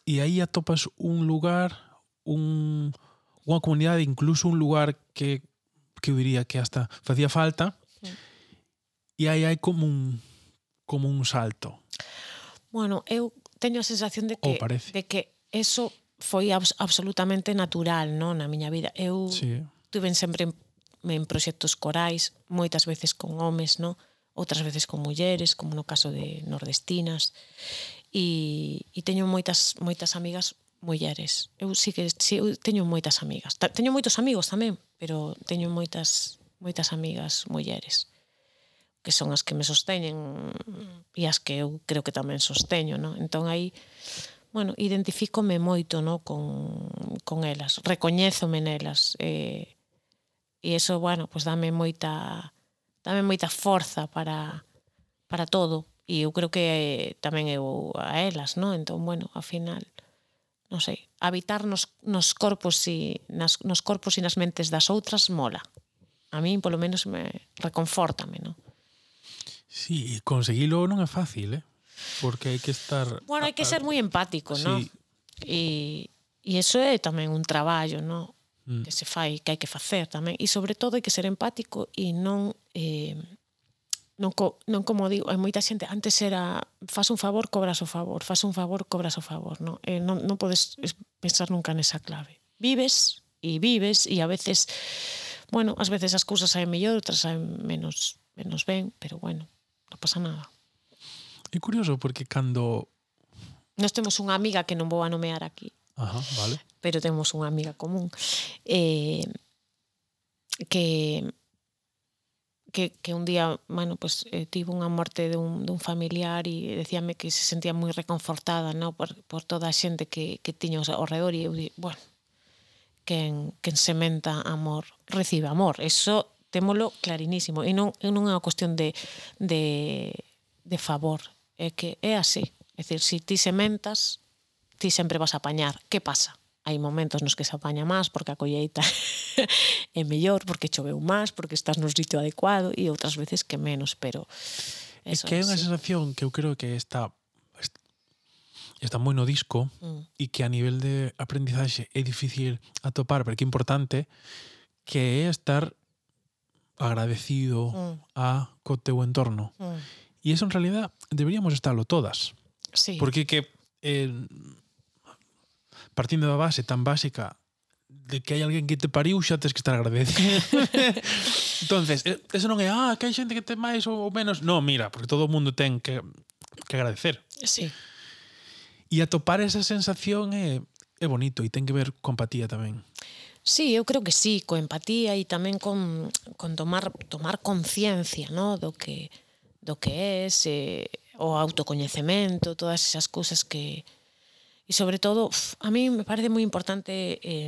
e aí atopas un lugar, un, unha comunidade, incluso un lugar que, que eu diría que hasta facía falta, sí. e aí hai como un, como un salto. Bueno, eu teño a sensación de que, de que eso foi abs absolutamente natural non na miña vida. Eu sí. tuve sempre en, en proxectos corais, moitas veces con homes, non? outras veces con mulleres, como no caso de nordestinas e, e teño moitas moitas amigas mulleres. Eu sí que sí, eu teño moitas amigas. Teño moitos amigos tamén, pero teño moitas moitas amigas mulleres que son as que me sosteñen e as que eu creo que tamén sosteño, non? Entón aí bueno, identifícome moito, no, con con elas, recoñézome nelas eh e eso, bueno, pois pues dame moita dame moita forza para para todo, e eu creo que tamén eu a elas, non? Entón, bueno, ao final, non sei, habitar nos, nos corpos e nas, nos corpos e nas mentes das outras mola. A mí, polo menos, me reconfortame, non? Sí, e conseguilo non é fácil, eh? Porque hai que estar... Bueno, hai que ser moi empático, sí. non? E, e eso é tamén un traballo, non? Mm. Que se fai, que hai que facer tamén. E, sobre todo, hai que ser empático e non... Eh, non, co, non como digo, hai moita xente, antes era faz un favor, cobras o favor, faz un favor, cobras o favor, non, eh, non, non podes pensar nunca nesa clave. Vives e vives e a veces, bueno, ás veces as cousas saen mellor, outras saen menos, menos ben, pero bueno, non pasa nada. É curioso porque cando... Nos temos unha amiga que non vou a nomear aquí. Ajá, vale. Pero temos unha amiga común. Eh, que que, que un día, bueno, pues eh, tivo unha morte dun, dun familiar e decíame que se sentía moi reconfortada, no, por, por toda a xente que, que tiña ao redor e eu di, bueno, quen, quen sementa amor recibe amor. Eso témolo clarinísimo e non, non é unha cuestión de, de, de favor, é que é así. É dicir, se si ti sementas, ti sempre vas a apañar. Que pasa? hai momentos nos que se apaña máis porque a colleita é mellor, porque choveu máis, porque estás no sitio adecuado e outras veces que menos, pero eso, é que hai unha sensación que eu creo que está está moi no disco mm. e que a nivel de aprendizaxe é difícil atopar, pero que é importante que é estar agradecido mm. a co teu entorno. Mm. E eso en realidad deberíamos estarlo todas. Sí. Porque que eh, partindo da base tan básica de que hai alguén que te pariu xa tens que estar agradecido. entonces, eso non é, ah, que hai xente que te máis ou menos. No, mira, porque todo o mundo ten que, que agradecer. Sí. E atopar esa sensación é, é bonito e ten que ver con empatía tamén. Sí, eu creo que sí, co empatía e tamén con, con tomar tomar conciencia, no, do que do que é ese o autocoñecemento, todas esas cousas que E sobre todo, uf, a mí me parece moi importante eh,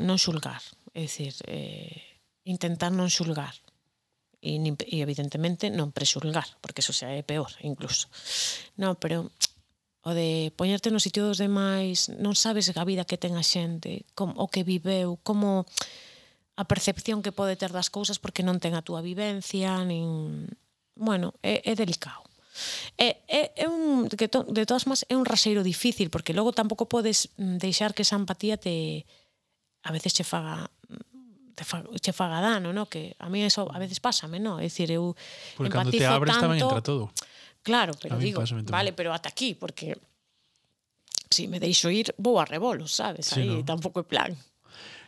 non xulgar, é dicir, eh, intentar non xulgar e, e evidentemente non prexulgar, porque eso xa é eh, peor incluso. No, pero o de poñerte no sitio dos demais, non sabes a vida que ten a xente, como, o que viveu, como a percepción que pode ter das cousas porque non ten a túa vivencia, nin... Bueno, é, é delicado. É, é, é un, que to, de todas más é un raseiro difícil, porque logo tampouco podes mm, deixar que esa empatía te a veces che faga mm, te fa, che faga dano, no? que a mí eso a veces pásame, no? É dicir, eu porque cando te abres tanto, tamén entra todo. Claro, pero digo, vale, pero ata aquí, porque si me deixo ir, vou a rebolos, sabes? Sí, Aí no. tampouco é plan.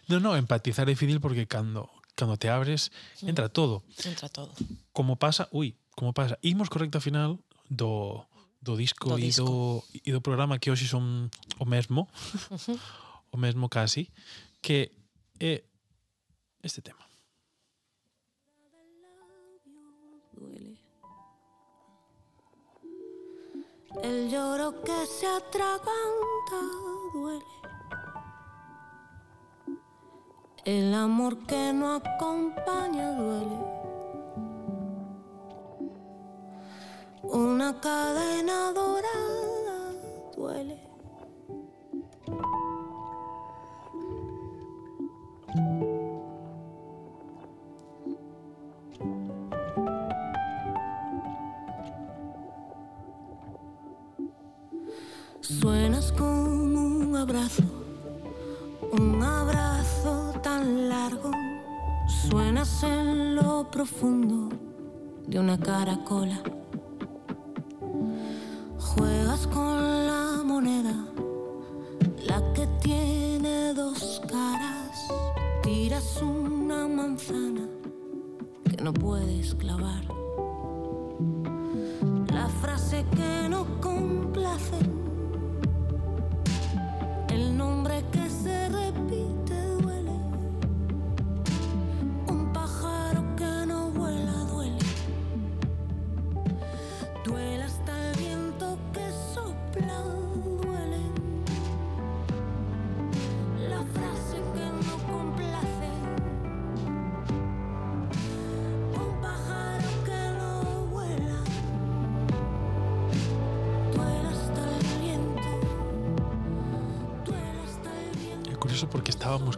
No, no, empatizar é difícil porque cando cando te abres entra todo. Entra todo. Como pasa, ui, como pasa, imos correcto final do do disco, do disco. e do e do programa que hoxe son o mesmo. Uh -huh. o mesmo casi, que é este tema. El lloro que se atraganta duele. El amor que no acompaña duele. Una cadena dorada duele. Suenas como un abrazo, un abrazo tan largo. Suenas en lo profundo de una caracola. La que tiene dos caras. Tiras una manzana que no puedes clavar. La frase que no complace.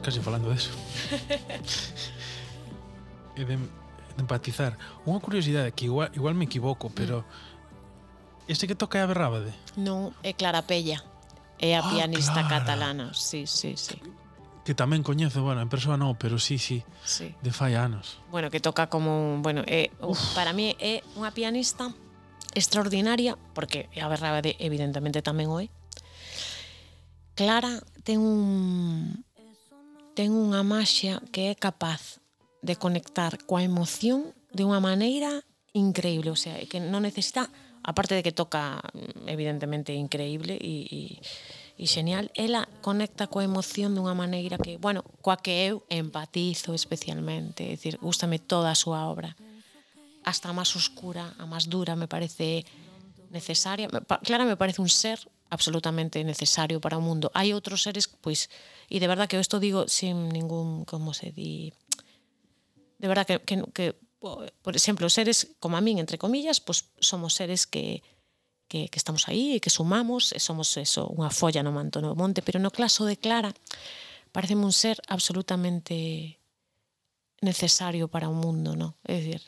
case falando deso. e de, de empatizar. Unha curiosidade que igual, igual me equivoco, mm. pero este que toca é a Berrábade? Non, é eh, Clara Pella. É a ah, pianista Clara. catalana. Sí, sí, sí. Que tamén coñezo, bueno, en persoa non, pero sí, sí, sí. de fai anos. Bueno, que toca como, bueno, eh, é, Uf. para mí é unha pianista extraordinaria, porque a Berrábade evidentemente tamén o é. Clara ten un ten unha maxia que é capaz de conectar coa emoción de unha maneira increíble, o sea, que non necesita aparte de que toca mm, evidentemente increíble e, e, e xenial, ela conecta coa emoción dunha maneira que, bueno, coa que eu empatizo especialmente, é dicir, gustame toda a súa obra. Hasta a máis oscura, a máis dura, me parece necesaria. Clara me parece un ser absolutamente necesario para o mundo. Hai outros seres, pois, e de verdad que eu isto digo sin ningún, como se di, de verdad que, que, que por exemplo, seres como a min, entre comillas, pois somos seres que, que, que estamos aí, e que sumamos, e somos eso, unha folla no manto no monte, pero no caso de Clara, pareceme un ser absolutamente necesario para o mundo, non? É dicir,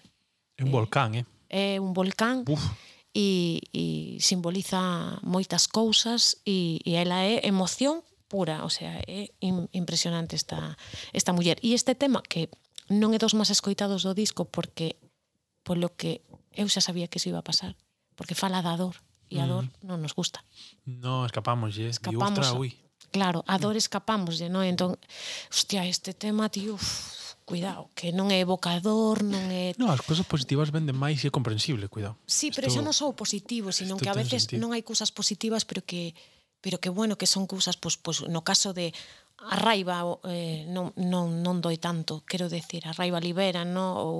é un eh, volcán, eh? É un volcán. Uf e, e simboliza moitas cousas e, e ela é emoción pura, o sea, é impresionante esta, esta muller. E este tema, que non é dos máis escoitados do disco, porque polo que eu xa sabía que iso iba a pasar, porque fala da dor, e mm. a dor non nos gusta. No, escapamos, yes. escapamos. Dios, ui. Claro, a dor escapamos, non? Entón, hostia, este tema, tío, uf, cuidado, que non é evocador, non é... No, as cousas positivas venden máis e é comprensible, cuidado. Sí, pero isto, xa non sou positivo, sino que a veces sentido. non hai cousas positivas, pero que pero que bueno que son cousas pois, pois no caso de a raiva eh, non, non, non doi tanto, quero decir, a raiva libera, no? ou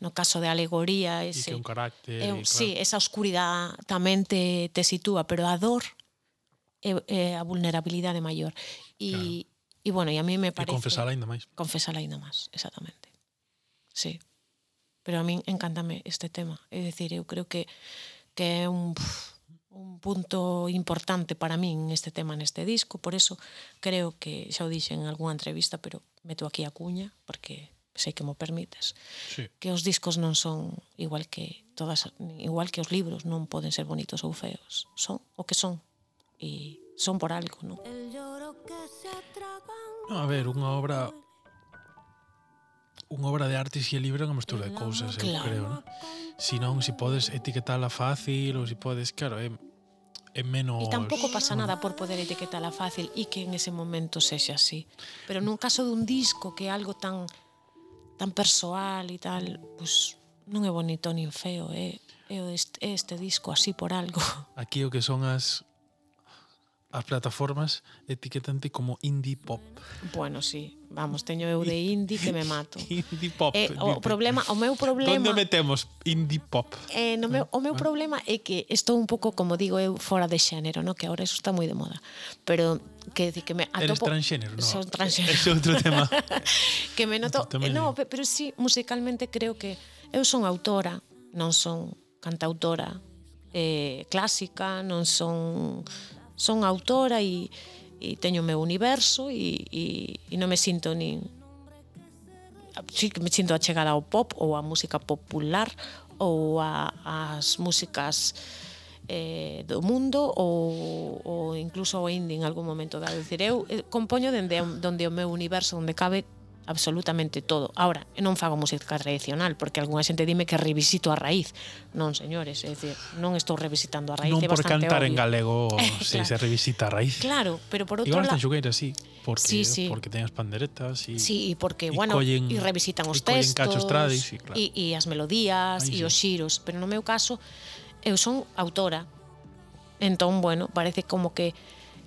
no caso de alegoría, ese, e que un carácter, eh, claro. sí, esa oscuridade tamén te, te sitúa, pero a dor é, é a vulnerabilidade maior. E, claro. E bueno, e a mí me parece... E confesar ainda máis. Confesar ainda máis, exactamente. Sí. Pero a min encántame este tema. É dicir, eu creo que que é un, un punto importante para min este tema neste disco, por eso creo que xa o dixen en algunha entrevista, pero meto aquí a cuña porque sei que mo permites. Sí. Que os discos non son igual que todas igual que os libros, non poden ser bonitos ou feos, son o que son. E son por algo, non? No, a ver, unha obra unha obra de arte si é libre é unha mestura de cousas, claro. eu creo, non? Si non, si podes etiquetala fácil ou si podes, claro, é, é menos... E tampouco pasa nada por poder etiquetala fácil e que en ese momento sexa así. Pero nun caso dun disco que é algo tan tan persoal e tal, pues, non é bonito nin feo, é, é este, é este disco así por algo. Aquí o que son as as plataformas etiquetante como indie pop. Bueno, sí, vamos, teño eu de indie que me mato. indie pop. Eh, o problema, o meu problema Onde metemos indie pop? Eh, no meu, o meu ah. problema é que estou un pouco, como digo eu, fora de xénero, no que agora eso está moi de moda. Pero que decir que me atopo Eres transxénero, no. Son transxénero. É outro tema. que me noto, eh, no, pero sí, musicalmente creo que eu son autora, non son cantautora eh, clásica, non son son autora e, e teño o meu universo e, e, e non me sinto nin sí que me sinto achegada ao pop ou á música popular ou a, as músicas eh, do mundo ou, ou incluso ao indie en algún momento dado. Dicir, eu eh, compoño dende onde o meu universo, onde cabe absolutamente todo. Ahora, non fago música tradicional, porque algunha xente dime que revisito a raíz. Non, señores, é dicir, non estou revisitando a raíz, non é por cantar obvio. en galego se, claro. se revisita a raíz. Claro, pero por outro lado... Igual xugueiras, sí, porque, sí, sí. porque ten as panderetas e... Sí, porque, y bueno, collen, y revisitan os textos, cachos tradis, sí, claro. e, e as melodías, e sí. os xiros, pero no meu caso, eu son autora, entón, bueno, parece como que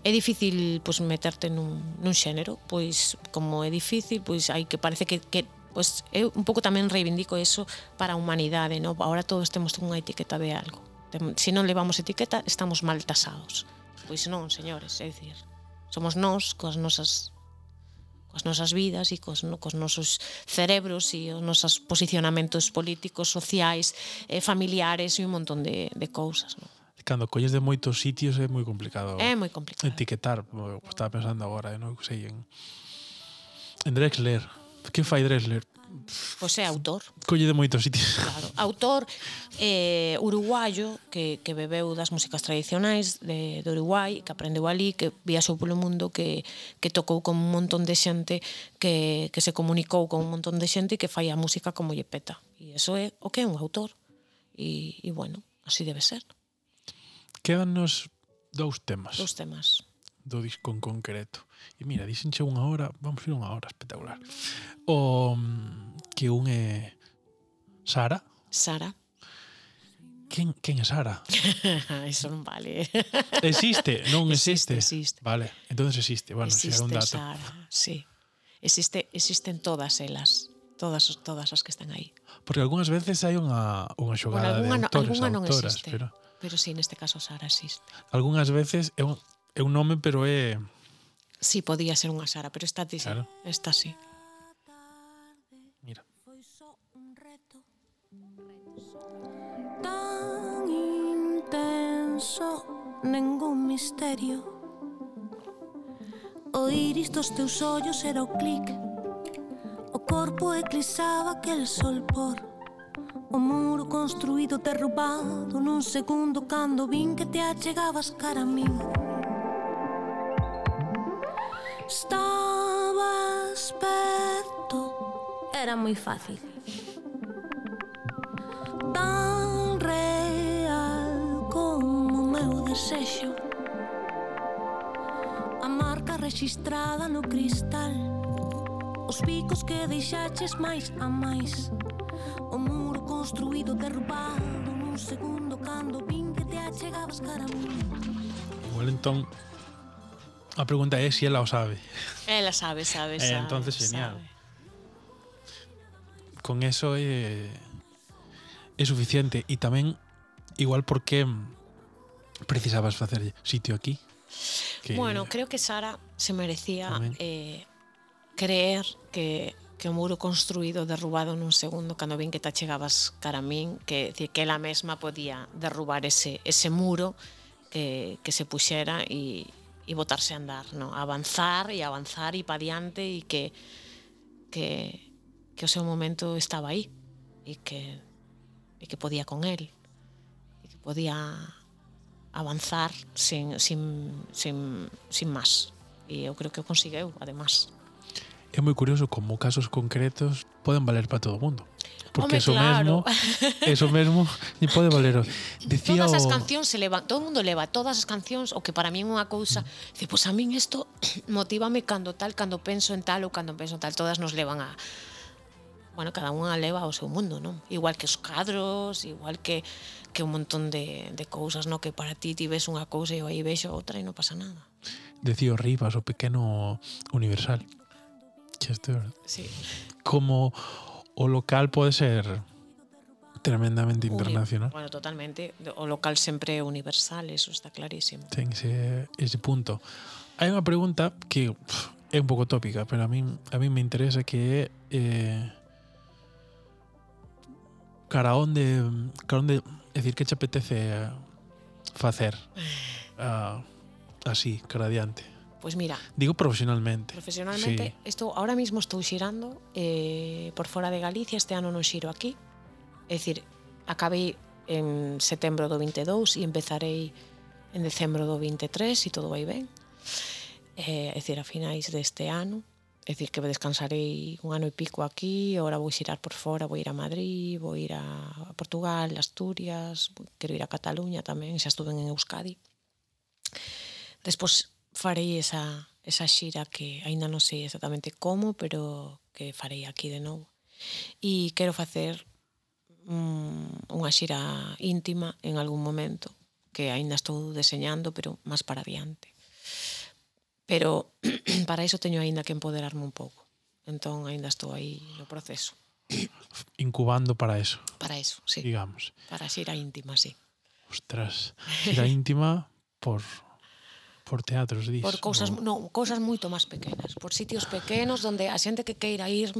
é difícil pois meterte nun, nun xénero, pois como é difícil, pois hai que parece que, que pois eu un pouco tamén reivindico eso para a humanidade, no? Agora todos temos unha etiqueta de algo. Se si non levamos etiqueta, estamos mal tasados. Pois non, señores, é dicir, somos nós coas nosas coas nosas vidas e cos, no, cos nosos cerebros e os nosos posicionamentos políticos, sociais, eh, familiares e un montón de, de cousas. Non? cando colles de moitos sitios é moi complicado. É moi complicado. Etiquetar, estaba pensando agora, non sei en en Drexler. Que fai Drexler? Pois é autor. Colle de moitos sitios. Claro, autor eh, uruguayo que, que bebeu das músicas tradicionais de, de Uruguai, que aprendeu ali, que viaxou polo mundo, que, que tocou con un montón de xente, que, que se comunicou con un montón de xente e que fai a música como lle peta. E iso é o que é un autor. E, e bueno, así debe ser quédannos dous temas. Dous temas. Do disco en concreto. E mira, dixenche unha hora, vamos ir unha hora espectacular. O que un é Sara. Sara. Quen, quen é Sara? Eso non vale. Existe, non existe. Existe, existe. Vale, entonces existe. Bueno, existe un dato. Sara, sí. Existe, existen todas elas todas todas as que están aí. Porque algunhas veces hai unha unha xogada bueno, de autores, alguna non autoras, existe. pero Pero sí, neste caso Sara existe. Algúnas veces é un, é un nome, pero é... Sí, podía ser unha Sara, pero está ti, claro. está sí. Mira. Foi só un reto, Tan intenso, ningún misterio Oír dos teus ollos era o clic O corpo eclipsaba aquel sol por O muro construído derrubado nun segundo cando vin que te achegabas cara a min. Estabas perto Era moi fácil. Tan real como o meu desexo. A marca registrada no cristal. Os picos que deixaches máis a máis. O muro construído derrubado nun segundo cando vin que te achegabas cara a mí. Igual entón, a pregunta é se si ela o sabe. Ela sabe, sabe, eh, sabe. Eh, entonces, genial. Sabe. Con eso é, é suficiente. E tamén, igual porque precisabas facer sitio aquí. Que... Bueno, creo que Sara se merecía tamén. eh, creer que que o muro construído derrubado nun segundo cando vin que te chegabas cara a min que, que ela mesma podía derrubar ese, ese muro que, que se puxera e, e botarse a andar, no? avanzar e avanzar e pa diante e que, que, que o seu momento estaba aí e que, e que podía con el e que podía avanzar sin, sin, sin, sin máis e eu creo que o consegueu, ademais é moi curioso como casos concretos poden valer para todo o mundo. Porque Home, eso claro. mesmo, eso mesmo e pode valer. Dicía todas as cancións se levan, todo o mundo leva todas as cancións o que para min é unha cousa, mm. dice, pois pues a min isto motívame cando tal, cando penso en tal ou cando penso en tal, todas nos levan a bueno, cada unha leva ao seu mundo, non? Igual que os cadros, igual que que un montón de, de cousas, no que para ti ti ves unha cousa e eu aí vexo outra e non pasa nada. Decía Rivas, o pequeno universal. Que ¿verdad? Sí. Como o local pode ser tremendamente internacional. Bueno, totalmente. O local sempre universal, eso está clarísimo. Ten ese, ese punto. Hai unha pregunta que pff, é un pouco tópica, pero a mí, a mí me interesa que é eh, cara onde cara onde, é dicir, que che apetece eh, facer uh, ah, así, cara adiante. Pues mira. Digo profesionalmente. Profesionalmente, sí. estou, ahora mismo estou xirando eh, por fora de Galicia, este ano non xiro aquí. É dicir, acabei en setembro do 22 e empezarei en decembro do 23 e todo vai ben. Eh, é dicir, a finais deste ano, é dicir, que descansarei un ano e pico aquí, agora vou xirar por fora, vou ir a Madrid, vou ir a Portugal, Asturias, quero ir a Cataluña tamén, xa estuve en Euskadi. Despois farei esa, esa xira que aínda non sei exactamente como, pero que farei aquí de novo. E quero facer mm, unha xira íntima en algún momento, que aínda estou deseñando, pero máis para adiante. Pero para iso teño aínda que empoderarme un pouco. Entón aínda estou aí no proceso. Incubando para eso. Para eso, sí. Digamos. Para xira íntima, sí. Ostras, xira íntima por Por teatros, dis. Por cousas, o... non, cousas moito máis pequenas, por sitios pequenos onde a xente que queira ir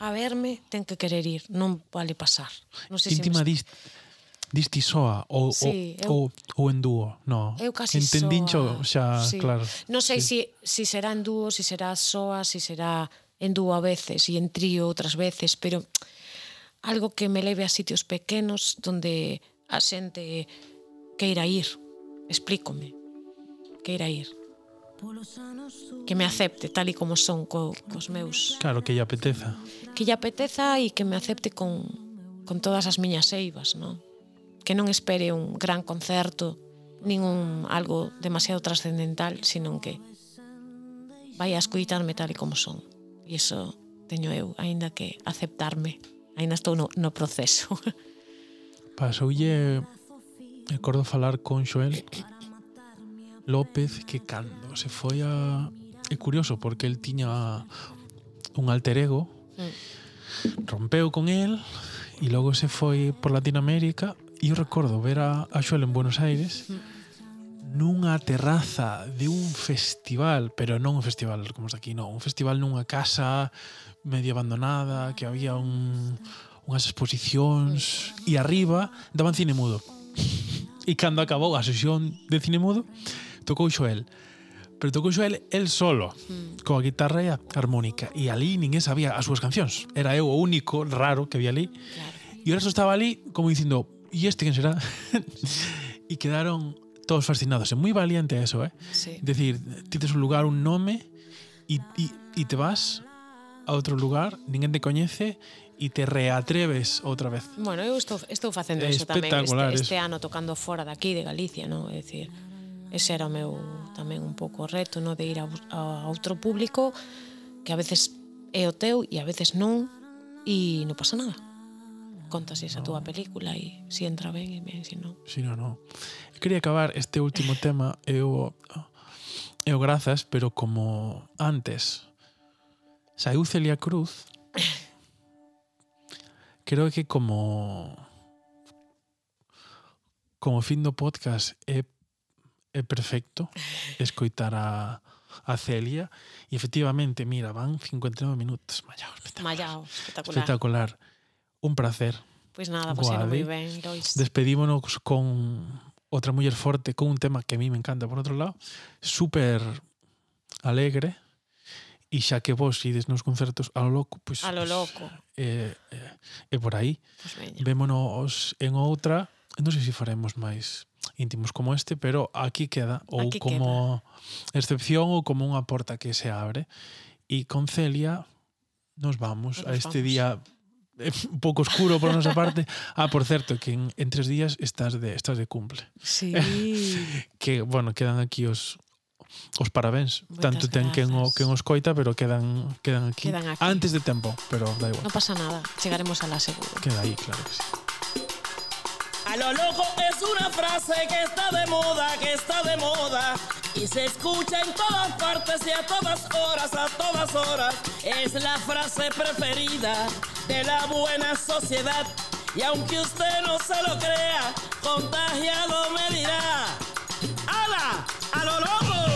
a verme ten que querer ir, non vale pasar. Non sei Íntima se me... dist Disti soa ou, sí, ou, eu, ou, ou en dúo, no. Eu casi Entendincho soa, xa, sí. claro. Non sei sí. si, si será en dúo, si será soa, si será en dúo a veces e en trío outras veces, pero algo que me leve a sitios pequenos donde a xente queira ir. Explícome queira ir. Que me acepte tal e como son co, cos meus. Claro, que lle apeteza. Que lle apeteza e que me acepte con, con todas as miñas eivas non? que non espere un gran concerto nin un algo demasiado trascendental sino que vai a escuitarme tal e como son. E iso teño eu aínda que aceptarme. Aínda estou no, no proceso. Pasoulle recordo falar con Xoel López que cando se foi a... É curioso porque el tiña un alter ego mm. rompeu con el e logo se foi por Latinoamérica. E eu recordo ver a, a Xuel en Buenos Aires nunha terraza de un festival, pero non un festival como está aquí, non, un festival nunha casa medio abandonada que había un, unhas exposicións e arriba daban cine mudo. E cando acabou a sesión de cine mudo tocou Joel pero tocou Joel el solo, mm. coa guitarra e a armónica. E ali ninguén sabía as súas cancións. Era eu o único raro que había ali. Claro. E o resto estaba ali como dicindo, e este quen será? e quedaron todos fascinados. É moi valiente eso, eh? Sí. Decir, ti tes un lugar, un nome, e, e, e te vas a outro lugar, ninguén te coñece, e te reatreves outra vez. Bueno, eu estou, estou facendo é eso tamén este, este eso. ano tocando fora daqui de Galicia, non? É dicir, ese era o meu tamén un pouco reto, no de ir a, a outro público que a veces é o teu e a veces non e non pasa nada. Contas esa no. túa película e si entra ben e ben, si non. Si non, non. Quería acabar este último tema eu eu grazas, pero como antes saiu Celia Cruz creo que como como fin do podcast é é perfecto escoitar a, a Celia e efectivamente, mira, van 59 minutos. Mallao, espectacular. Mallao, espectacular. espectacular. Un placer. Pois pues nada, pasemos moi ben, Lois. Despedímonos con outra muller forte, con un tema que a mí me encanta, por outro lado, super alegre, e xa que vos ides nos concertos a lo loco, pois pues, a lo loco. Pues, eh, eh, eh, por aí. Pues veña. Vémonos en outra non sei se faremos máis íntimos como este, pero aquí queda ou aquí como queda. excepción ou como unha porta que se abre. E con Celia nos vamos nos a este vamos. día eh, un pouco oscuro por nosa parte. Ah, por certo, que en, en tres días estás de estás de cumple. Sí. que, bueno, quedan aquí os os parabéns. Moitas Tanto ten quen, o, quen os coita, pero quedan, quedan, aquí. quedan aquí antes de tempo, pero da igual. Non pasa nada, chegaremos a la seguro. Queda aí, claro que sí. Lo loco es una frase que está de moda, que está de moda. Y se escucha en todas partes y a todas horas, a todas horas. Es la frase preferida de la buena sociedad. Y aunque usted no se lo crea, contagiado me dirá. ¡Hala! ¡A lo loco!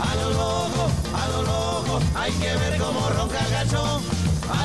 a lo loco, a lo loco, hay que ver cómo ronca el gacho, a.